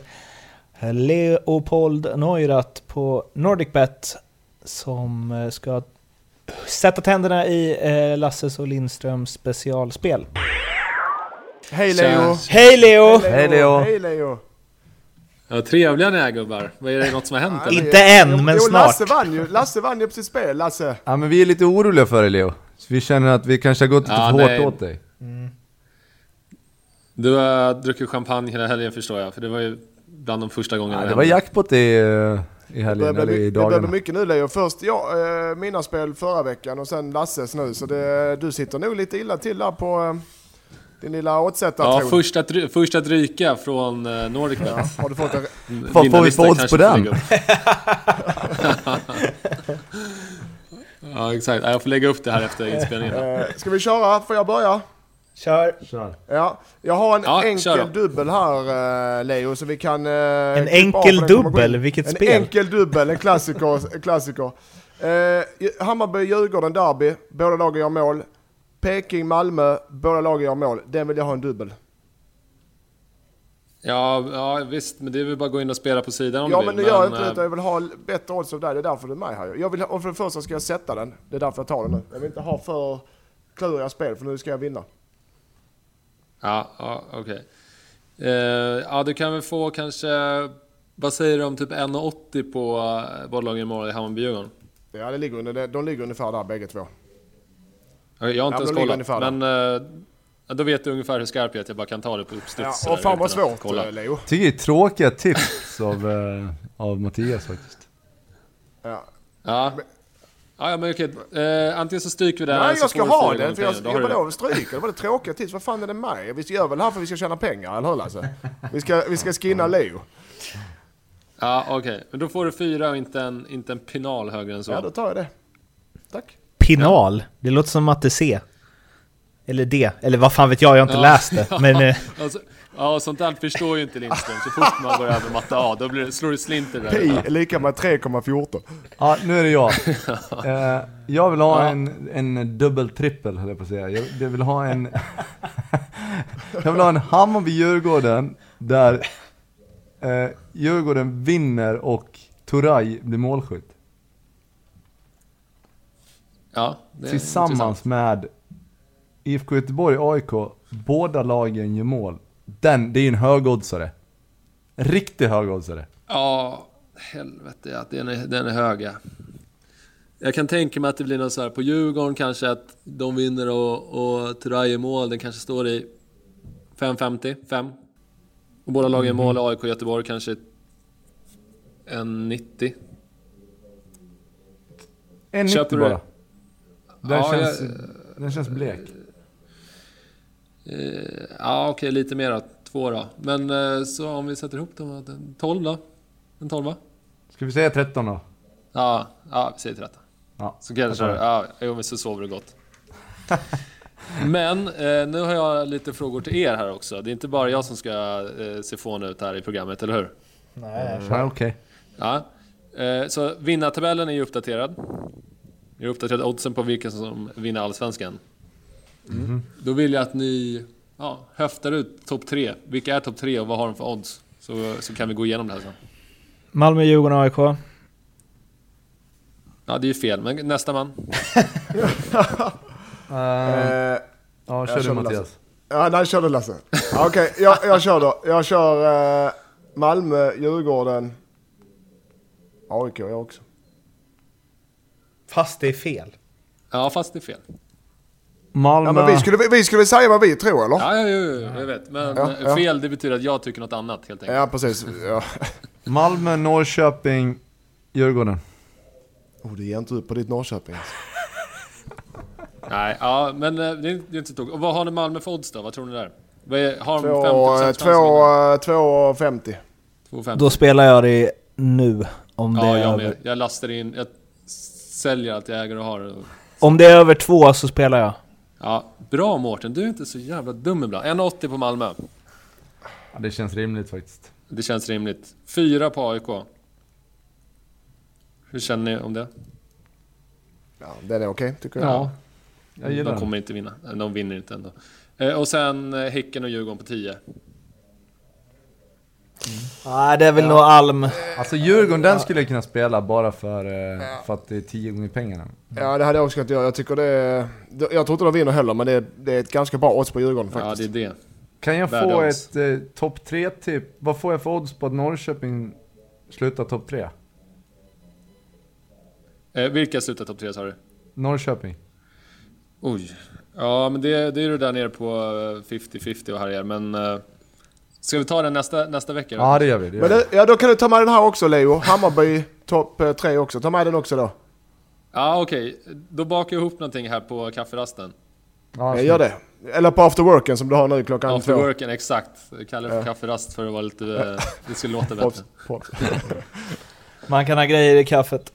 Leopold Neurath på NordicBet som eh, ska sätta tänderna i eh, Lasses och Lindströms specialspel. Hej. Leo! Hej Leo! Hej, Leo. Hej Leo! Ja, trevliga ni är gubbar. Vad är det något som har hänt eller? Inte än, men jo, snart. Lasse vann ju, Lasse vann ju på sitt spel, Lasse. Ja men vi är lite oroliga för dig Leo. Så vi känner att vi kanske har gått lite Ja, för nej. hårt åt dig. Du har druckit champagne hela helgen förstår jag, för det var ju bland de första gångerna Ja, det var jackpot i, eh, i Det helgen, börjar eller i det börjar dagarna. bli mycket nu Leo. Först ja, eh, mina spel förra veckan och sen Lasses nu. Så det, du sitter nog lite illa till där på eh, din lilla Ja, oddsättartron. först att, ry- först att ryka från uh, NordicBet. Ja, har du fått en, Vad får vi för odds på den? ja, exakt. Ja, Jag får lägga upp det här efter inspelningen. eh, ska vi köra? Får jag börja? Kör. Kör. Ja, jag har en Ja, enkel dubbel här eh, Leo, så vi kan... eh, En enkel dubbel? Vilket en spel? En enkel dubbel, en klassiker. en klassiker. Eh, Hammarby-Djurgården derby, båda lagen gör mål. Peking-Malmö, båda lagen gör mål. Den vill jag ha en dubbel. Ja, ja, visst, men det är väl bara att gå in och spela på sidan om Ja du men vill. det gör jag inte eh, utan jag vill ha bättre odds av dig, det är därför du är med här Jag vill och för det första ska jag sätta den, det är därför jag tar den nu. Jag vill inte ha för kluriga spel för nu ska jag vinna. Ja, ja okej. Eh, ja, du kan väl få kanske... Vad säger du om typ 1,80 på uh, bolllagen imorgon i Hammarby-Djurgården? Ja det ligger under, de ligger ungefär där bägge två. Okej, Jag har inte Ja, ens kollat, men eh, ja, då vet du ungefär hur skarp jag är att jag bara kan ta det på uppstuds. Ja, och fan vad svårt kolla. eh, Leo. Tycker det är tråkiga tips av, eh, av Mattias faktiskt. Ja. Ja. Ja, ja, men okej. Eh, antingen så stryker vi den Nej jag ska ha den för jag, jag vadå stryka? Det var det tråkiga tips, vad fan är det med? Vi gör väl här för att vi ska tjäna pengar, eller hur Lasse? Vi ska, vi ska skinna Leo. Ja, okej. Men då får du fyra och inte en, inte en pinal högre än så. Ja då tar jag det. Tack. Pinal? Det låter som matte C. Eller D. Eller vad fan vet jag, jag har inte Ja. läst det. Men eh, Alltså, ja, sånt där förstår ju inte Lindström. Så fort man går över matte A, då blir det, slår det slinter där. Pi är lika med 3,14. Ja, nu är det jag. Eh, jag vill ha en, en dubbel trippel höll jag på att säga. Jag, jag vill ha en... jag vill ha en Hammarby-Djurgården där eh, Djurgården vinner och Turay blir målskytt. Ja, det är Tillsammans intressant. med IFK Göteborg AIK, båda lagen gör mål. Den, det är ju en högoddsare. En riktig högoddsare. Ja, helvete ja, den är, den är hög ja. Jag kan tänka mig att det blir något så här på Djurgården kanske att de vinner och, och Turay mål. Den kanske står i 5.50, 5. Och båda lagen i mål, AIK och Göteborg kanske en 90. En Köper 90 du bara. Den, Ja, känns, jag- den känns blek. Eh, ja, okej, lite mer. Två då. Men eh, så om vi sätter ihop dem, en 12 då? En 12 va? Ska vi säga 13 då? Ja, ja vi säger 13. Ja. Så kanske, ja, jo men så sover du gott. Men eh, nu har jag lite frågor till er här också. Det är inte bara jag som ska eh, se fån ut här i programmet, eller hur? Ja, okej. Ja. Eh, så vinnartabellen är ju uppdaterad. Jag har uppdaterat oddsen på vilka som vinner Allsvenskan. Då vill jag att ni ja, höftar ut topp tre. Vilka är topp tre och vad har de för odds? Så, så kan vi gå igenom det här sen. Malmö, Djurgården, AIK. Ja, det är ju fel, men nästa man. Uh, Eh, ja, jag kör du kör Mattias. ja, nej, kör du Lasse. Okej, jag, jag kör då. Jag kör eh, Malmö, Djurgården, AIK jag också. Fast det är fel. Ja, fast det är fel. Malmö. Ja, men vi skulle, vi skulle säga vad vi tror eller? Ja, ja, ja, ja jag vet. Men Ja, eh, ja. fel, det betyder att jag tycker något annat helt enkelt. Ja, precis. Ja. Malmö, Norrköping, Djurgården. Oh, det ger inte ut på ditt Norrköping. Nej, ja, men eh, det är, det är inte så tokigt. Och vad har ni Malmö för odds då? Vad tror ni där? Har de 50% chans att vinna? 2,50. 2,50? Då spelar jag det nu. Om det, Ja, jag med. Jag lastar in, jag säljer allt jag äger och har. om det är över två så spelar jag. Ja, bra Mårten, du är inte så jävla dum ibland. 1,80 på Malmö. Ja, det känns rimligt faktiskt. Det känns rimligt. 4 på AIK. Hur känner ni om det? Ja, den är okej tycker jag. Ja, jag gillar De den. kommer inte vinna. De vinner inte ändå. Eh, Och sen eh, Häcken och Djurgården på 10. Nej, det är väl nog Alm. Alltså Djurgården, den skulle jag kunna spela bara för, eh, för att det är 10 gånger pengarna. Ja, det hade jag också kunnat göra. Jag tycker det är... Jag tror inte de vinner heller, men det är, det är ett ganska bra odds på Djurgården Ja, faktiskt. det är det. Kan jag få odds. ett eh, topp 3-tipp? Vad får jag för odds på att Norrköping slutar topp 3? Eh, vilka slutar topp 3 sa du? Norrköping. Oj. Ja, men det, det är du där nere på eh, 50-50 och härjar, men... Eh, ska vi ta den nästa, nästa vecka då? Ja, det gör vi. Det gör Men det, ja, då kan du ta med den här också Leo. Hammarby topp 3 också. Ta med den också då. Ja, okej. Då bakar jag ihop någonting här på kafferasten. Ja, Jag gör det. Eller på afterworken som du har nu klockan After två. worken, exakt. Jag kallar det för kafferast för att vara lite... eh, Det skulle låta bättre. Man kan ha grejer i kaffet.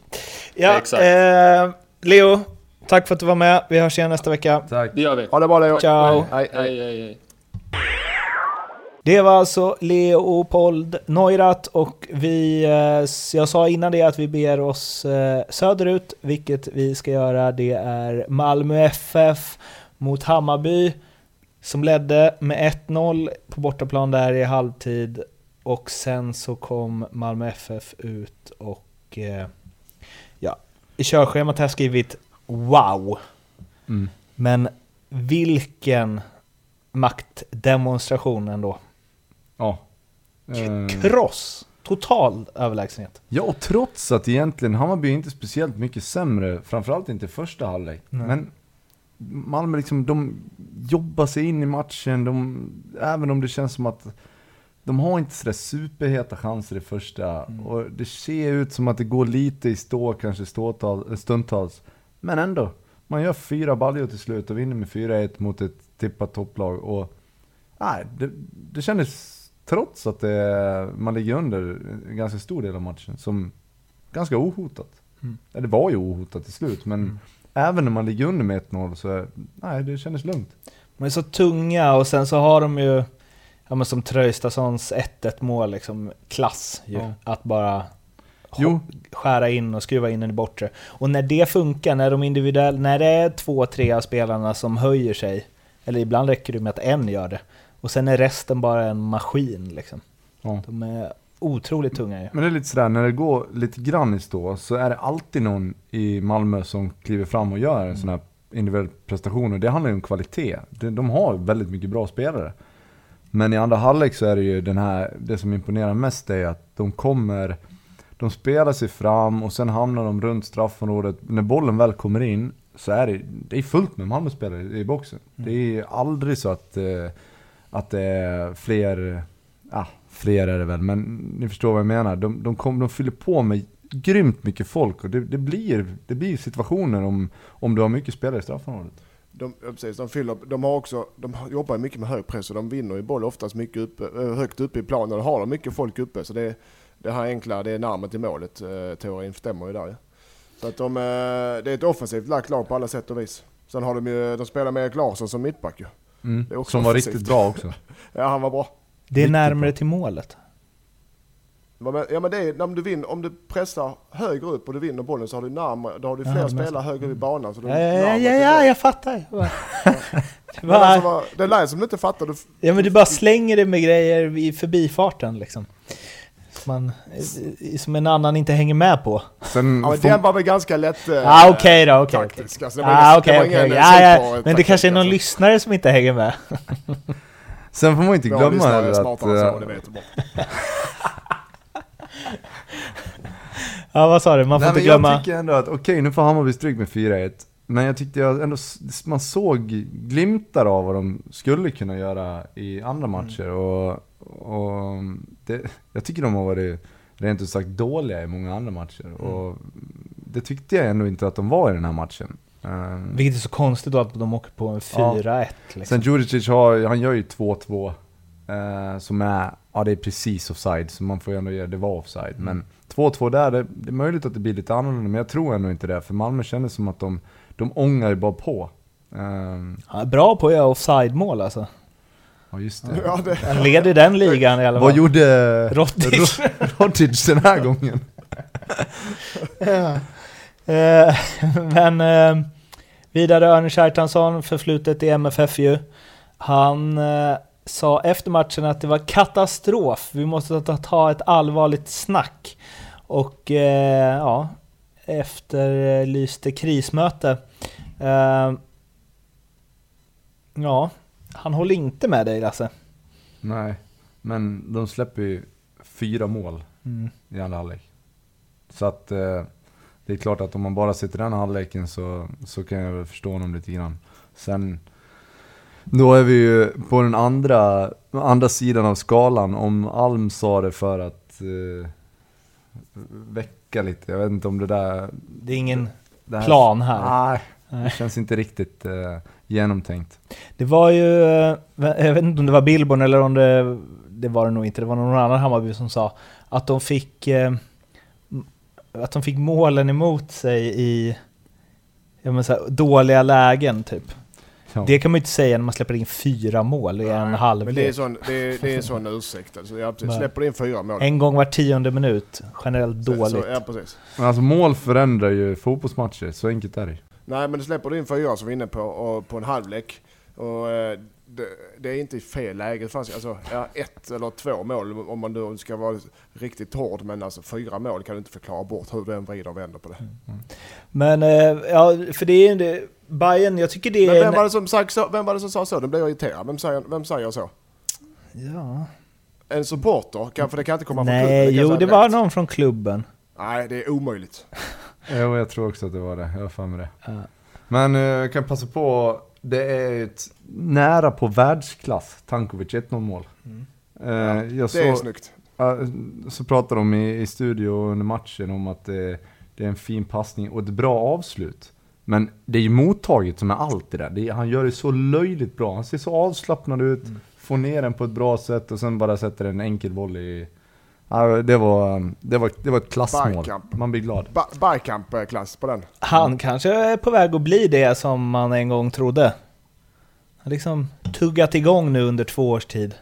Ja, Exakt. eh, Leo. Tack för att du var med. Vi hörs igen nästa vecka. Tack. Det gör vi. Ha det bra Leo. Ciao. Hej, hej. Hej, hej, hej. Det var alltså Leopold Neurath och vi, eh, jag sa innan det att vi ber oss eh, söderut, vilket vi ska göra. Det är Malmö FF mot Hammarby som ledde med 1-0 på bortaplan där i halvtid och sen så kom Malmö FF ut och eh, ja, i körschemat har jag skrivit wow. Mm. Men vilken maktdemonstration ändå. Ja. Eh, Kross! Total överlägsenhet. Ja, och trots att egentligen Hammarby inte speciellt mycket sämre, framförallt inte första halvlek. Nej. Men Malmö liksom, de jobbar sig in i matchen, de, även om det känns som att de har inte sådär superheta chanser i första. Mm. Och det ser ut som att det går lite i stå, kanske ståtal, stundtals. Men ändå, man gör fyra baljor till slut och vinner med 4-1 mot ett tippat topplag. Och nej, det, det kändes, trots att det, man ligger under en ganska stor del av matchen, som ganska ohotat. Mm. Ja, det var ju ohotat till slut, men även när man ligger under med 1-0 så, är- nej, det kändes lugnt. De är så tunga och sen så har de ju, ja men som Tröjstadssons 1-1 mål liksom, klass ju. Ja. Att bara Jo. skära in och skruva in den i bortre. Och när det funkar, när de individuella, när det är två, tre av spelarna som höjer sig, eller ibland räcker det med att en gör det, och sen är resten bara en maskin liksom. Ja. De är otroligt tunga ju. Men det är lite sådär, när det går lite grann i stå så är det alltid någon i Malmö som kliver fram och gör en sån här individuell prestation. Och det handlar ju om kvalitet. De, har väldigt mycket bra spelare. Men i andra halvlek så är det ju den här, det som imponerar mest är att de kommer, de spelar sig fram och sen hamnar de runt straffområdet. När bollen väl kommer in så är det, det är fullt med Malmö-spelare i boxen. Det är aldrig så att, eh, att det är fler, ja fler är det väl, men ni förstår vad jag menar. De, de, kom, de fyller på med grymt mycket folk och det, det, blir, det blir situationer om, om du har mycket spelare i straffområdet. De, ja, precis, de, fyller, de, har också, de jobbar mycket med hög press och de vinner ju boll oftast mycket uppe, eh, högt uppe i planen. Och då har de mycket folk uppe. Så det, det här enkla, det är närmet till målet. Eh, teorin stämmer ju där ju. Så att de, det är ett offensivt lagt lag på alla sätt och vis. Sen har de ju, de spelar med Erik Larsson som mittback ju. Mm. Det Som var offensivt. riktigt bra också. Ja, han var bra. Det är Riktigt närmare bra. till målet. Ja men det är, när du vinner, om du pressar högre upp och du vinner bollen så har du närmare, då har du Ja, fler men spelare högre upp i banan. Så du Ja, ja, ja, ja, jag fattar. Det Men var- alltså, det som du inte fattar. Du, Ja men du bara slänger det med grejer i förbifarten liksom. Som, man, som en annan inte hänger med på. Sen ja, men den var väl ganska lätt... eh, Ja okej då, okej. taktisk. Alltså, det var Ah, okej, okej. ingen Ja, ja. Men det kanske är någon alltså. lyssnare som inte hänger med. Sen får man inte glömma heller att... så, det vet. Ja vad sa du? Man får Nej, inte glömma... Jag tycker ändå att, okej nu får Hammarby stryk med 4-1. Men jag tyckte jag ändå, man såg glimtar av vad de skulle kunna göra i andra matcher. Och, och det, jag tycker de har varit rent ut sagt dåliga i många andra matcher. Och det tyckte jag ändå inte att de var i den här matchen. Um, Vilket är så konstigt då att de åker på en 4-1 liksom. Sen Djurdjic har, han gör ju 2-2. Eh, som är, ja det är precis offside, så man får ju ändå ge det var offside. Men 2-2 där, det, det är möjligt att det blir lite annorlunda, men jag tror ändå inte det. För Malmö kändes som att de, de ångar ju bara på. Han är bra på att göra offside-mål alltså. Ja just det. Ja, det, Han leder den ligan i alla fall. Vad gjorde Rottic. Ro- Rottic den här gången? Ja. Eh, Men eh, vidare Örne Kjartansson, förflutet i MFF ju. Han eh, sa efter matchen att det var katastrof. Vi måste ta, ta ett allvarligt snack. Och eh, ja, efterlyste krismöte. Ja, han håller inte med dig Lasse. Nej, men de släpper ju fyra mål Mm. i andra halvlek. Så att eh, det är klart att om man bara sitter i den halvleken så, så kan jag väl förstå honom lite grann. Sen, då är vi ju på den andra, andra sidan av skalan. Om Alm sa det för att eh, väcka lite, jag vet inte om det där... Det är ingen Det här plan här. Nej, det känns inte riktigt eh, genomtänkt. Det var ju, eh, jag vet inte om det var Billborn eller om det, det var det nog inte, det var någon annan Hammarby som sa att de fick, eh, att de fick målen emot sig i, så här, dåliga lägen typ. Ja. Det kan man ju inte säga när man släpper in fyra mål i en Men det är, halvlek. sån, det, är, det är en sån ursäkt. Alltså, ja, precis. Nej. Släpper in fyra mål. En gång var tionde minut. Generellt så- dåligt. Så, ja, precis. Men alltså mål förändrar ju fotbollsmatcher, så enkelt är det. Nej men du släpper du in fyra som vi är inne på, och, på en halvlek. Och, eh, det, det är inte i fel läge. Det fanns, alltså, ja, ett eller två mål om man då ska vara riktigt hård. Men alltså fyra mål kan du inte förklara bort hur du än vrider och vänder på det. Men, eh, ja, för det är ju det, Bayern, jag tycker det Men är... vem en- var det som, sagt så, vem var det som sa så? Nu blir jag irriterad. Vem säger, vem säger så? Ja. En supporter? Kan, för det kan inte komma från klubben. Nej, kan jag jo det var direkt. någon från klubben. Nej, det är omöjligt. Jo, jag tror också att det var det. Jag har för mig det. Ja. Men eh, jag kan passa på, det är ett nära på världsklass, Tankovic 1-0 mål. Eh, jag Det är så, snyggt. ja, så pratade de i, i studio under matchen om att det, det är en fin passning och ett bra avslut. Men det är ju mottaget som är allt det där. Det är, han gör det så löjligt bra. Han ser så avslappnad ut, får ner den på ett bra sätt och sen bara sätter en enkel volley i... Ja, det, var, det, var, det var ett klassmål. Bergkamp. Man blir glad. Ba- Bergkamp-klass på den. Han kanske är på väg att bli det som man en gång trodde. Han liksom tuggat igång nu under två års tid.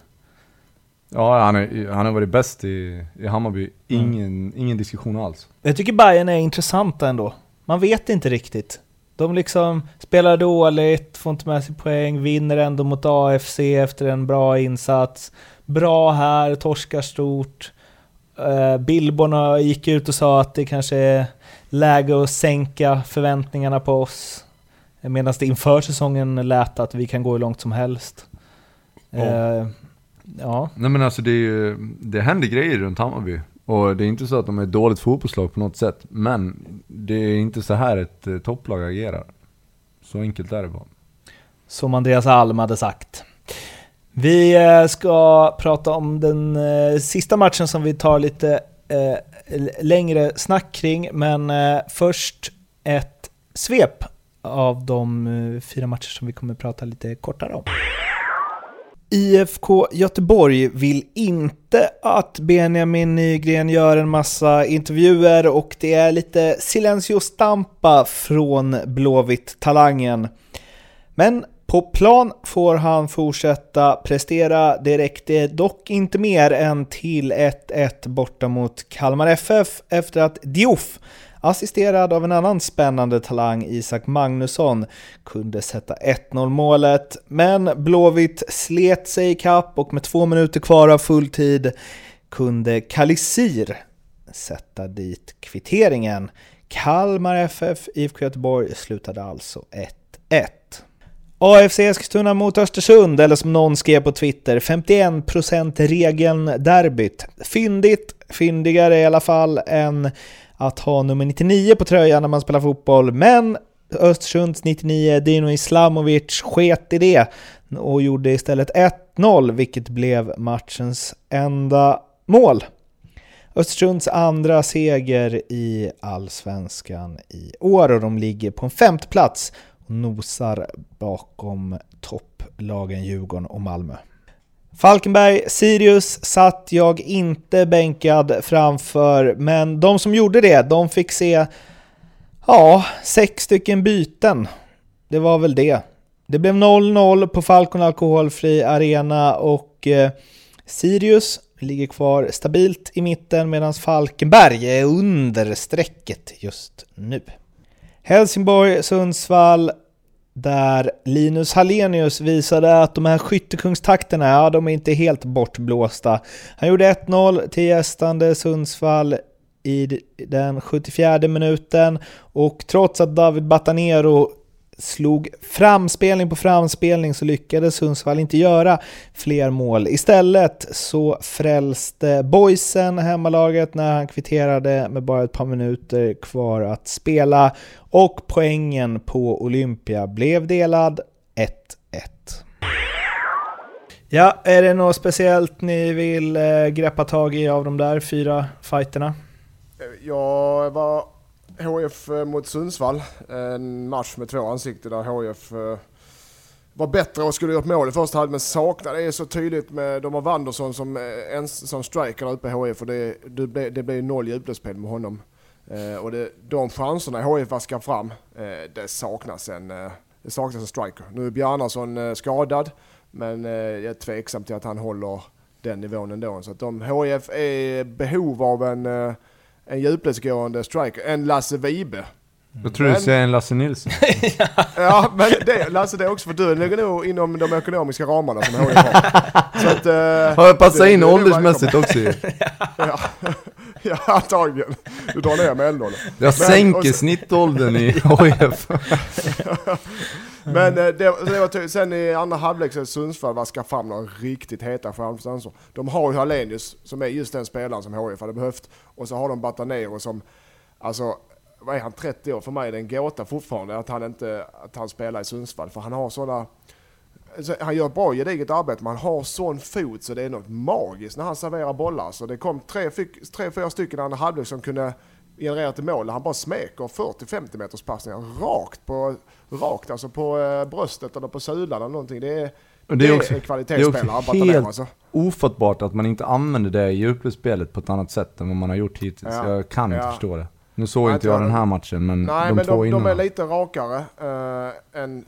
Ja, han, är, han har varit bäst i, i Hammarby. Ingen, ingen diskussion alls. Jag tycker Bayern är intressanta ändå. Man vet inte riktigt. De liksom spelar dåligt, får inte med sig poäng, vinner ändå mot AFC efter en bra insats. Bra här, torskar stort. Uh, Billborn gick ut och sa att det kanske är läge att sänka förväntningarna på oss. Medan det inför säsongen lät att vi kan gå hur långt som helst. Eh, ja. Nej men alltså det, är ju, det händer grejer runt Hammarby. Och det är inte så att de är ett dåligt fotbollslag på något sätt. Men det är inte så här ett eh, topplag agerar. Så enkelt är det bara. Som Andreas Alm hade sagt. Vi eh, ska prata om den eh, sista matchen som vi tar lite eh, längre snack kring, men först ett svep av de fyra matcher som vi kommer prata lite kortare om. IFK Göteborg vill inte att Benjamin Nygren gör en massa intervjuer och det är lite silencio stampa från Blåvitt-talangen. Men på plan får han fortsätta prestera. Det räckte dock inte mer än till 1-1 borta mot Kalmar FF efter att Diouf, assisterad av en annan spännande talang, Isak Magnusson, kunde sätta 1-0 målet. Men Blåvitt slet sig i kapp och med två minuter kvar av full tid kunde Kalisir sätta dit kvitteringen. Kalmar FF, IFK Göteborg slutade alltså 1-1. AFC Eskilstuna mot Östersund, eller som någon skrev på Twitter, 51% regeln derbyt. Fyndigt, fyndigare i alla fall än att ha nummer 99 på tröjan när man spelar fotboll, men Östersunds 99, Dino Islamovic, sket i det och gjorde istället 1-0, vilket blev matchens enda mål. Östersunds andra seger i Allsvenskan i år och de ligger på en femte plats och nosar bakom topplagen Djurgården och Malmö. Falkenberg, Sirius satt jag inte bänkad framför, men de som gjorde det, de fick se, ja, sex stycken byten. Det var väl det. Det blev 0-0 på Falcon Alkoholfri Arena och eh, Sirius ligger kvar stabilt i mitten medan Falkenberg är under strecket just nu. Helsingborg, Sundsvall, där Linus Hallenius visade att de här skyttekungstakterna, ja de är inte helt bortblåsta. Han gjorde 1-0 till gästande Sundsvall i den 74 minuten och trots att David Batanero slog framspelning på framspelning så lyckades Sundsvall inte göra fler mål. Istället så frälste boysen hemmalaget när han kvitterade med bara ett par minuter kvar att spela och poängen på Olympia blev delad 1-1. Ja, är det något speciellt ni vill eh, greppa tag i av de där fyra fighterna? Jag var HF eh, mot Sundsvall. En match med två ansikten där HF eh, var bättre och skulle gjort mål i första halvlek men saknade. Det är så tydligt med, de har Wanderson som, eh, ens, som striker där uppe i HF och det, det, det noll djupledsspel med honom. Eh, och det, de chanserna HIF vaskar fram, eh, det saknas en eh, det saknas en striker. Nu är Bjarnason skadad, men jag är tveksam till att han håller den nivån ändå. Så att de, HIF är i behov av en, en djupledsgående striker, en Lasse Vibe. Jag tror du Men- säger en Lasse Nilsson. Ja, men det, Lasse det är också för du ligger nog inom de ekonomiska ramarna som HIF har. Så att, eh, Har jag passat in åldersmässigt också ju. Ja, ja antagligen. Du drar ner med eldåldern. Jag och sänker så- snittåldern i HIF. Men eh, det, det var sen i andra halvlek så Sundsvall vaskar fram några riktigt heta chanser. De har ju Hallenius som är just den spelaren som HIF hade behövt. Och så har de Batanero som, alltså vad är han, 30 år? För mig är det en gåta fortfarande att han inte att han spelar i Sundsvall. För han har sådana alltså, han gör bra gediget arbete men han har sån fot så det är något magiskt när han serverar bollar. Så det kom tre, tre fyra stycken andra halvlek som kunde generera till mål. Han bara smeker 40-50 meters passningar rakt på, rakt alltså på eh, bröstet eller på sulan eller någonting. Det är, det det är är också, en det är kvalitetsspelare. också helt alltså. ofattbart att man inte använder det i djupledsspelet på ett annat sätt än vad man har gjort hittills. Ja. Jag kan inte Ja. förstå det. Nu såg Nej, inte jag inte den här matchen, men Nej de men två de, innan. de är lite rakare eh, än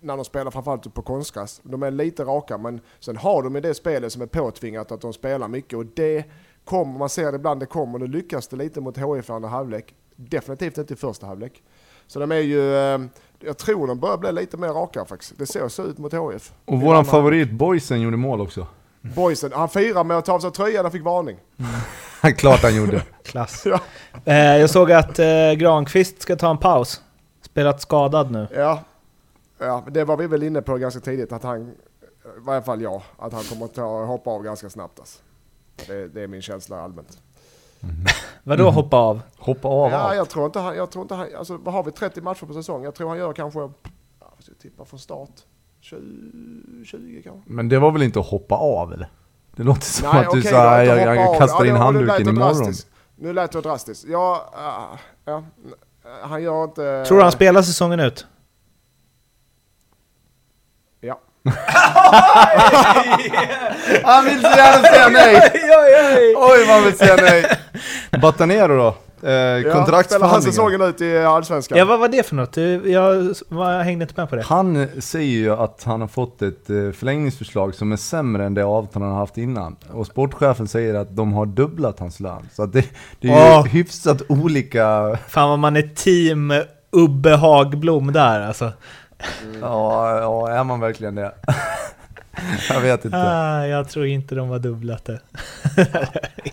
när de spelar framförallt på konstgräs. De är lite raka men sen har de i det spelet som är påtvingat att de spelar mycket och det kommer, man ser det ibland det kommer, nu lyckas det lite mot HIF i andra halvlek. Definitivt inte i första halvlek. Så de är ju, eh, jag tror de börjar bli lite mer raka faktiskt. Det ser så ut mot HIF. Och våran favorit Boysen gjorde mål också. Boysen, han firar med att ta av sig tröjan och fick varning. Klart han gjorde. Klass. Ja. Eh, jag såg att eh, Granqvist ska ta en paus. Spelat skadad nu. Ja, ja, det var vi väl inne på ganska tidigt att han, i varje fall jag, att han kommer att ta, hoppa av ganska snabbt. Alltså. Det, det är min känsla allmänt. Vadå Mhm. hoppa av? Hoppa av Ja, allt. jag tror inte han, jag tror inte han, alltså vad har vi 30 matcher på säsong? Jag tror han gör kanske, jag tippa från start, 20, 20 kanske? Men det var väl inte att hoppa av eller? Det låter som att du okej, sa jag, jag, av. kastar Ja, in handduken imorgon. drastiskt. Nu lät det drastiskt. Ja, ja, ja, han gör inte... Tror du han spelar säsongen ut? Ja. Han vill så gärna säga nej! Oj han vill säga nej! Batanero då? Eh, Ja, spelar han kontraktsförhandlingar. säsongen ut i Allsvenskan? Ja, vad var det för något? Du, Jag, jag hängde inte med på det. Han säger ju att han har fått ett eh, förlängningsförslag som är sämre än det avtal han har haft innan. Och sportchefen säger att de har dubblat hans lön. Så att det, det är ju Åh. hyfsat olika... Fan vad man är team Ubbe Hagblom där alltså. Ja, ja, är man verkligen det? Jag vet inte. Ah, jag tror inte de har dubblat det.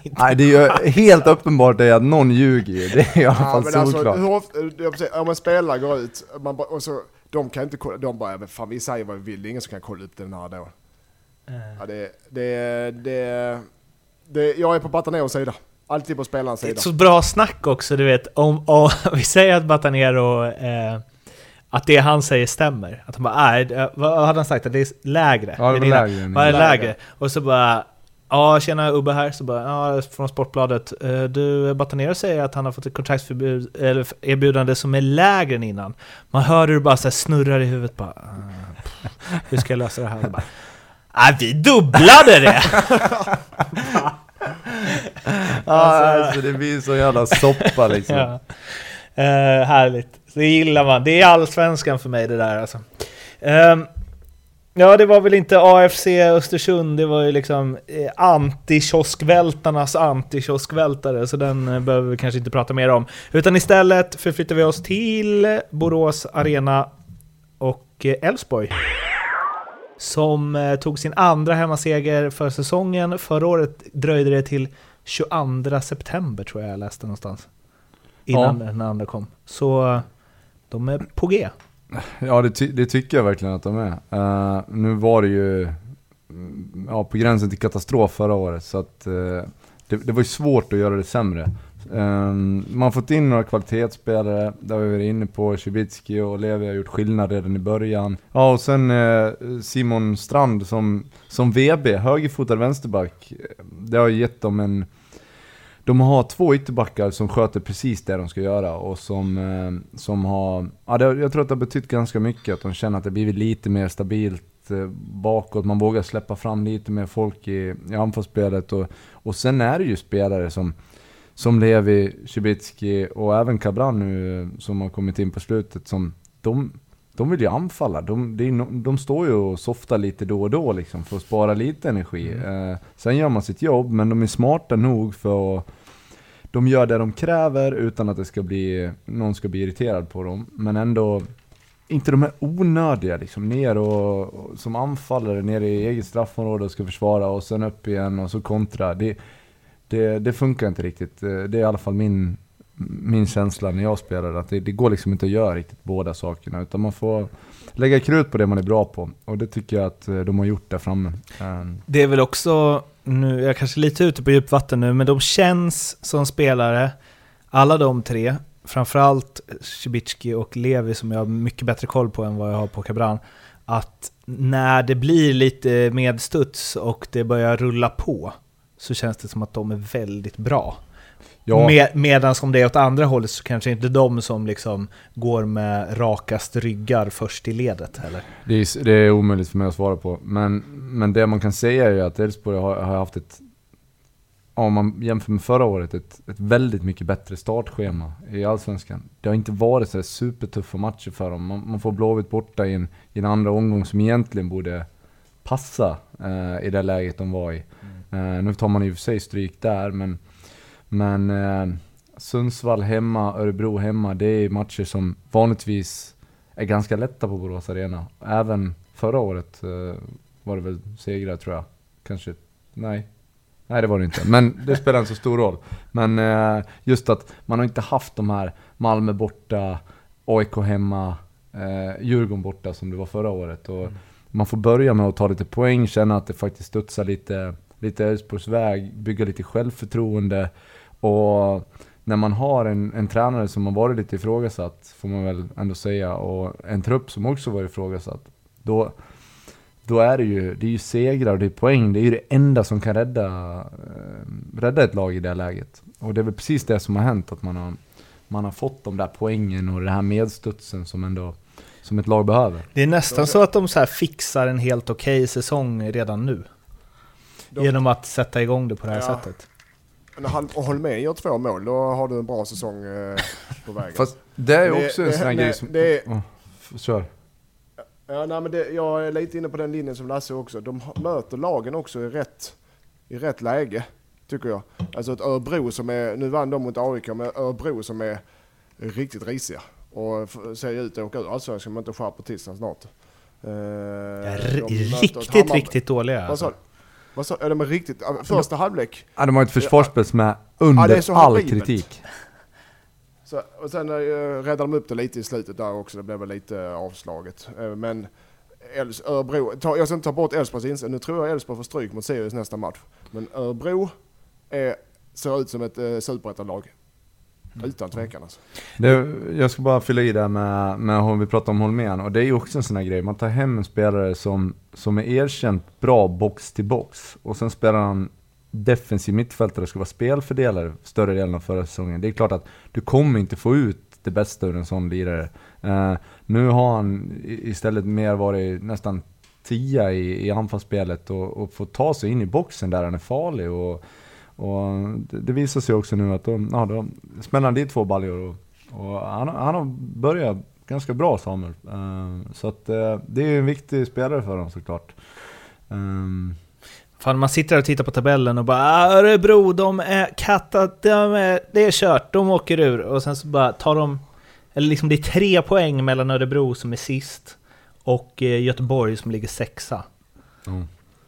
Nej, det är ju helt uppenbart det att någon ljuger ju. Det är i alla Ja, fall men alltså, solklart. hur ofta, om en spelare går ut man bara, och så, de kan inte kolla, de bara, "Ja, fan vi säger vad vi vill, det är ingen som kan kolla upp den här då. Ja, det, det, det, det, jag är på Bataneros sida. Alltid på spelarens Det är sida. ett så bra snack också, du vet. Om, om vi säger att Batanero, eh, att det han säger stämmer. Att han bara, nej, det- vad hade han sagt? Att det är lägre? Ja, det var lägre Vad är innan. lägre? Och så bara, ja tjena Ubbe här. Så bara, ja från Sportbladet. Eh, Du, Batanero säger att han har fått ett kontraktsförbud, eller erbjudande som är lägre än innan. Man hör hur det bara så snurrar i huvudet bara, ah, pff, hur ska jag lösa det här? Och bara, Nej, vi dubblade det! Ja, alltså det blir så jävla soppa liksom. Ja. Eh, härligt. Det gillar man. Det är allsvenskan för mig det där alltså. Ehm, ja, det var väl inte AFC Östersund, det var ju liksom eh, anti-kioskvältarnas anti-kioskvältare, så den eh, behöver vi kanske inte prata mer om. Utan istället förflyttar vi oss till Borås Arena och eh, Elfsborg. Som tog sin andra hemmaseger för säsongen. Förra året dröjde det till 22 september tror jag jag läste någonstans. Innan den andra kom. Så de är på G. Ja, det, ty- det tycker jag verkligen att de är. Uh, nu var det ju mm, ja, på gränsen till katastrof förra året, så att uh, det, det var ju svårt att göra det sämre. Um, man har fått in några kvalitetsspelare, där har vi varit inne på. Cibicki och Levi har gjort skillnad redan i början. Ja, och sen eh, Simon Strand som, som VB, högerfotad vänsterback. Det har gett dem en de har två ytterbackar som sköter precis det de ska göra och som, eh, som har... Ja, det, jag tror att det har betytt ganska mycket att de känner att det blivit lite mer stabilt eh, bakåt. Man vågar släppa fram lite mer folk i, i anfallsspelet och, och sen är det ju spelare som, som Levi, Cibicki och även Cabran nu eh, som har kommit in på slutet som de, de vill ju anfalla. De, de, de står ju och softar lite då och då liksom för att spara lite energi. Mm. Eh, sen gör man sitt jobb, men de är smarta nog för att de gör det de kräver utan att det ska bli, någon ska bli irriterad på dem. Men ändå inte de här onödiga liksom, ner och, och som anfallare ner i eget straffområde och ska försvara och sen upp igen och så kontra. Det, det, det funkar inte riktigt. Eh, det är i alla fall min, min känsla när jag spelar, att det, det går liksom inte att göra riktigt båda sakerna. Utan man får lägga krut på det man är bra på. Och det tycker jag att eh, de har gjort där framme. Eh, det är väl också, nu, jag är kanske lite ute på djupvatten nu, men de känns som spelare, alla de tre, framförallt Cibicki och Levi som jag har mycket bättre koll på än vad jag har på Cabran, att när det blir lite medstuds och det börjar rulla på så känns det som att de är väldigt bra. Ja. Med, Medan om det är åt andra hållet så kanske inte de som liksom går med rakast ryggar först i ledet heller. Det är, det är omöjligt för mig att svara på. Men, men det man kan säga är ju att Elfsborg har, har haft ett, om man jämför med förra året, ett, ett väldigt mycket bättre startschema i Allsvenskan. Det har inte varit så supertuffa matcher för dem. Man, man får Blåvitt borta i en, i en andra omgång som egentligen borde passa eh, i det läget de var i. Eh, nu tar man i och för sig stryk där, men, men eh, Sundsvall hemma, Örebro hemma, det är matcher som vanligtvis är ganska lätta på Borås Arena. Även förra året eh, var det väl segrar tror jag. Kanske, nej. Nej det var det inte, men det spelar inte så stor roll. Men eh, just att man har inte haft de här Malmö borta, AIK hemma, eh, Djurgården borta som det var förra året. Och Man får börja med att ta lite poäng, känna att det faktiskt studsar lite, lite Elfsborgs väg, bygga lite självförtroende. Och när man har en, en tränare som har varit lite ifrågasatt, får man väl ändå säga, och en trupp som också varit ifrågasatt, då, då är det ju, det är ju segrar och det är poäng, det är ju det enda som kan rädda, eh, rädda ett lag i det här läget. Och det är väl precis det som har hänt, att man har, man har fått de där poängen och den här medstudsen som ändå som ett lag behöver. Det är nästan så att de så här fixar en helt okej säsong redan nu. De- Genom att sätta igång det på det här Ja. sättet. När han och Holmén gör två mål, då har du en bra säsong eh, på vägen. Fast det är ju Det- också en sån här grej som... det är- f- kör. Ja, nej, men det, jag är lite inne på den linjen som Lasse också. De möter lagen också i rätt, i rätt läge, tycker jag. Alltså ett Örebro som är, nu vann de mot AIK, men Örebro som är riktigt risiga. Och ser ju ut att åka ur Allsvenskan om inte skärper till sig snart. Eh, Ja, riktigt, riktigt dåliga. Vad Alltså. Vad sa Är de riktigt? ja, Första halvlek. Ja, de har ett försvarsspel som är Ja, under det är all horribelt. kritik. Så, och sen uh, räddade de upp det lite i slutet där också. Det blev väl lite avslaget. Eh, men Els, Örebro, ta, jag ska inte ta bort Elfsborgs insats. Nu tror jag Elfsborg får stryk mot Sirius nästa match. Men Örebro är, ser ut som ett uh, superettanlag. Utan tvekan alltså. Det, jag ska bara fylla i där med, med om vi pratar om Holmén, och det är ju också en sån här grej. Man tar hem en spelare som, som är erkänt bra box till box, och sen spelar han defensiv mittfältare och ska vara spelfördelare större delen av förra säsongen. Det är klart att du kommer inte få ut det bästa ur en sån lirare. Eh, nu har han istället mer varit nästan tia i, i anfallsspelet och, och får ta sig in i boxen där han är farlig. Och, och det, det visar sig också nu att de, ja, de smäller dit två baljor och, och han, han har börjat ganska bra Samuel. Eh, så att eh, det är ju en viktig spelare för dem såklart. Um, Fan, man sitter och tittar på tabellen och bara "Ah, Örebro, de är katta, de är, det är kört, de åker ur. Och sen så bara tar de... Eller liksom det är tre poäng mellan Örebro som är sist och eh, Göteborg som ligger sexa. ja.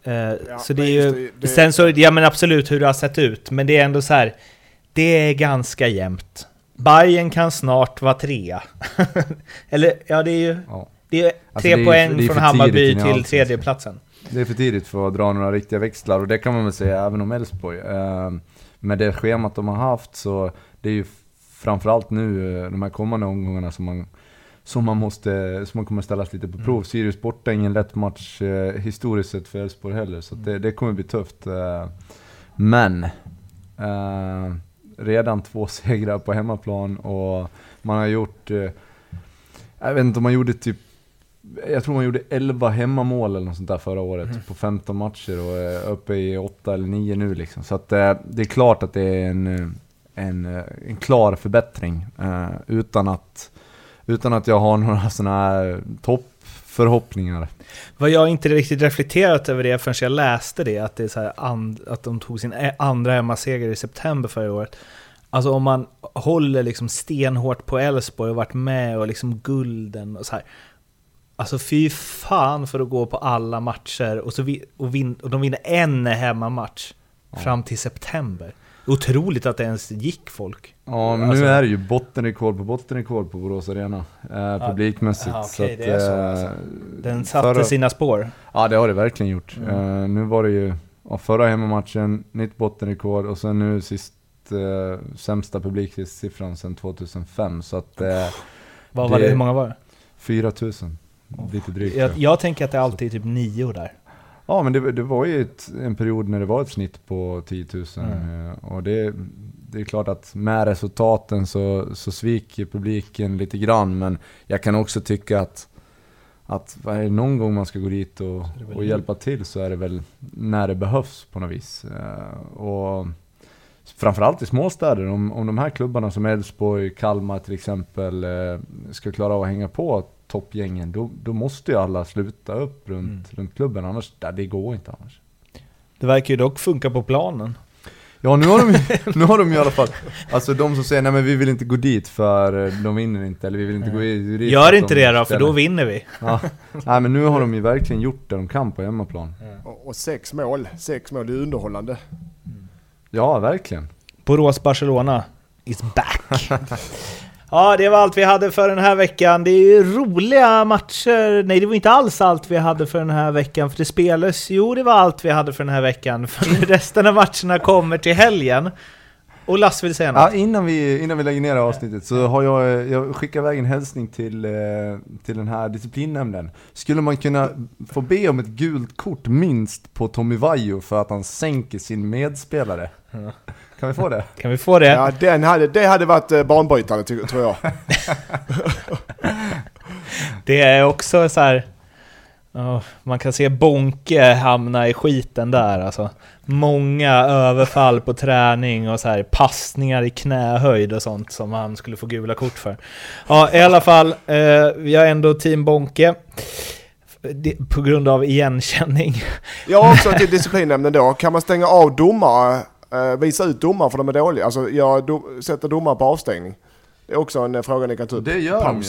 Eh, Ja, så det är ju... det- det- Sen så, ja men absolut hur det har sett ut, men det är ändå så här. Det är ganska jämnt. Bayern kan snart vara trea. Eller ja, det är ju... Ja. Det är Alltså, tre det är poäng är från Hammarby till tredjeplatsen. Det är för tidigt för att dra några riktiga växlar och det kan man väl säga även om Elfsborg. Eh, med det schemat de har haft så det är ju framförallt nu eh, de här kommande omgångarna som man, som man, måste, som man kommer ställas lite på prov. Sirius borta, ingen lätt match eh, historiskt sett för Elfsborg heller, så det, det kommer bli tufft. Eh, men eh, redan två segrar på hemmaplan och man har gjort, eh, jag vet inte om man gjorde typ jag tror man gjorde 11 hemmamål eller något sånt där förra året på 15 matcher och är uppe i 8 eller 9 nu liksom. Så att eh, det är klart att det är en, en, en klar förbättring. Eh, utan, att, utan att jag har några sådana här toppförhoppningar. Vad jag inte riktigt reflekterat över det förrän jag läste det, att, det är så här att de tog sin e- andra hemmaseger i september förra året. Alltså om man håller liksom stenhårt på Elfsborg och varit med och liksom gulden och så här. Alltså fy fan för att gå på alla matcher och, så vi, och, vin, och de vinner en hemmamatch Ja. fram till september. Otroligt att det ens gick folk. Ja, men Alltså- nu är det ju bottenrekord på bottenrekord på Borås Arena. Eh, publikmässigt. så okej, att, är så eh, alltså. Den satte förra- sina spår. Ja, det har det verkligen gjort. Mm. Eh, nu var det ju ja, förra hemmamatchen, nytt bottenrekord och sen nu sist eh, sämsta publiksiffran sedan 2005. Så att eh, Vad var Det- hur många var det? 4000. Lite drygt. Jag, jag tänker att det alltid är typ nio där. Ja men det, det var ju ett, en period när det var ett snitt på 10 000. Mm. eh, Och det, det är klart att med resultaten så, så sviker publiken lite grann. Men jag kan också tycka att, att är det någon gång man ska gå dit och, och hjälpa till så är det väl när det behövs på något vis. Eh, Och framförallt i småstäder, om, om de här klubbarna som Elfsborg, Kalmar till exempel eh, ska klara av att hänga på toppgängen, då, då måste ju alla sluta upp runt, Mm. runt klubben, annars, ja, det går inte annars. Det verkar ju dock funka på planen. Ja nu har de, nu har de i alla fall, alltså de som säger nej men vi vill inte gå dit för eh, de vinner inte, eller vi vill inte gå i- dit Gör inte de det då, för då vinner vi. Ja. Nej men nu har de ju verkligen gjort det de kan på hemmaplan. Och, och sex mål, sex mål, det är underhållande. Ja, verkligen. Borås-Barcelona is back. ja, det var allt vi hade för den här veckan. Det är ju roliga matcher. Nej, det var inte alls allt vi hade för den här veckan, för det spelades... Jo, det var allt vi hade för den här veckan, för resten av matcherna kommer till helgen. Och Lasse vill säga något? Ja, innan, vi, innan vi lägger ner avsnittet så har jag, jag skickar iväg en hälsning till, eh, till den här disciplinnämnden. Skulle man kunna få be om ett gult kort minst på Tommy Vaiho för att han sänker sin medspelare? Kan vi få det? Kan vi få det? Ja, den hade, det hade varit eh, banbrytande tror jag. Det är också så här. ja, man kan se Bonke hamna i skiten där alltså. Många överfall på träning och så här passningar i knähöjd och sånt som han skulle få gula kort för. Ja, i alla fall. Eh, vi har ändå team Bonke. Det- På grund av igenkänning. Jag har också till disciplinnämnden då. Kan man stänga av domare, eh, visa ut domare för de är dåliga? Alltså jag do, sätter domare på avstängning. Det är också en eh, fråga ni kan ta upp. Det gör de ju.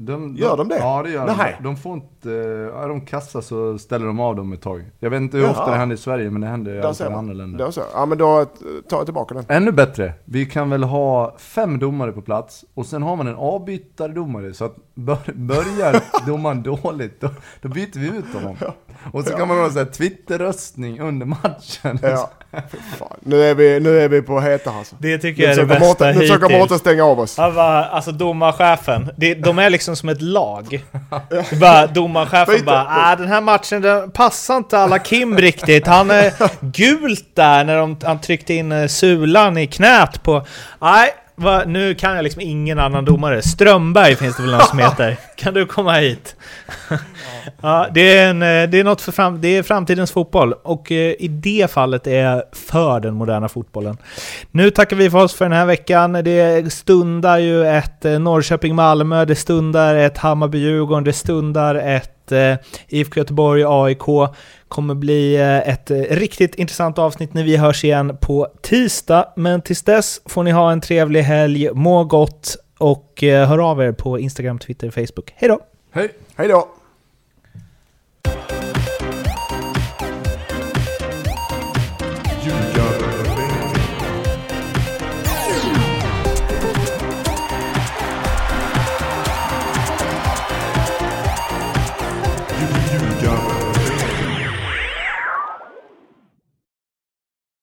De, Gör de det? Ja det gör Nej. de. De får inte, är de kassa så ställer de av dem ett tag. Jag vet inte hur Jaha. ofta det händer i Sverige men det händer i Där alla ser fall i man. andra länder. Då så. Ja men då tar jag tillbaka den. Ännu bättre, vi kan väl ha fem domare på plats och sen har man en avbytardomare så att bör, börjar domaren dåligt då, då byter vi ut honom. Och så kan man ha en sån här Twitter-röstning under matchen. Ja. Nu är vi, nu är vi på heta alltså. Det tycker Nu jag är det bästa Mårten- nu försöker. Mårten stänga av oss. Alltså domarchefen, de är liksom som ett lag. Bara, domarchefen bara, ah, den här matchen den passar inte alla Kim riktigt. Han är gult där när de, han tryckte in eh, sulan i knät på... Nej, va, nu kan jag liksom ingen annan domare. Strömberg finns det väl någon som heter. Kan du komma hit? Ja, det är, en, eh, det är något för fram, det är framtidens fotboll och eh, i det fallet är jag för den moderna fotbollen. Nu tackar vi för oss för den här veckan. Det stundar ju ett eh, Norrköping-Malmö, det stundar ett Hammarby-Djurgården, det stundar ett att eh, IFK Göteborg, AIK kommer bli eh, ett eh, riktigt intressant avsnitt när vi hörs igen på tisdag. Men tills dess får ni ha en trevlig helg, må gott och hör av er på Instagram, Twitter, Facebook. Hej då! Hej! Hej då!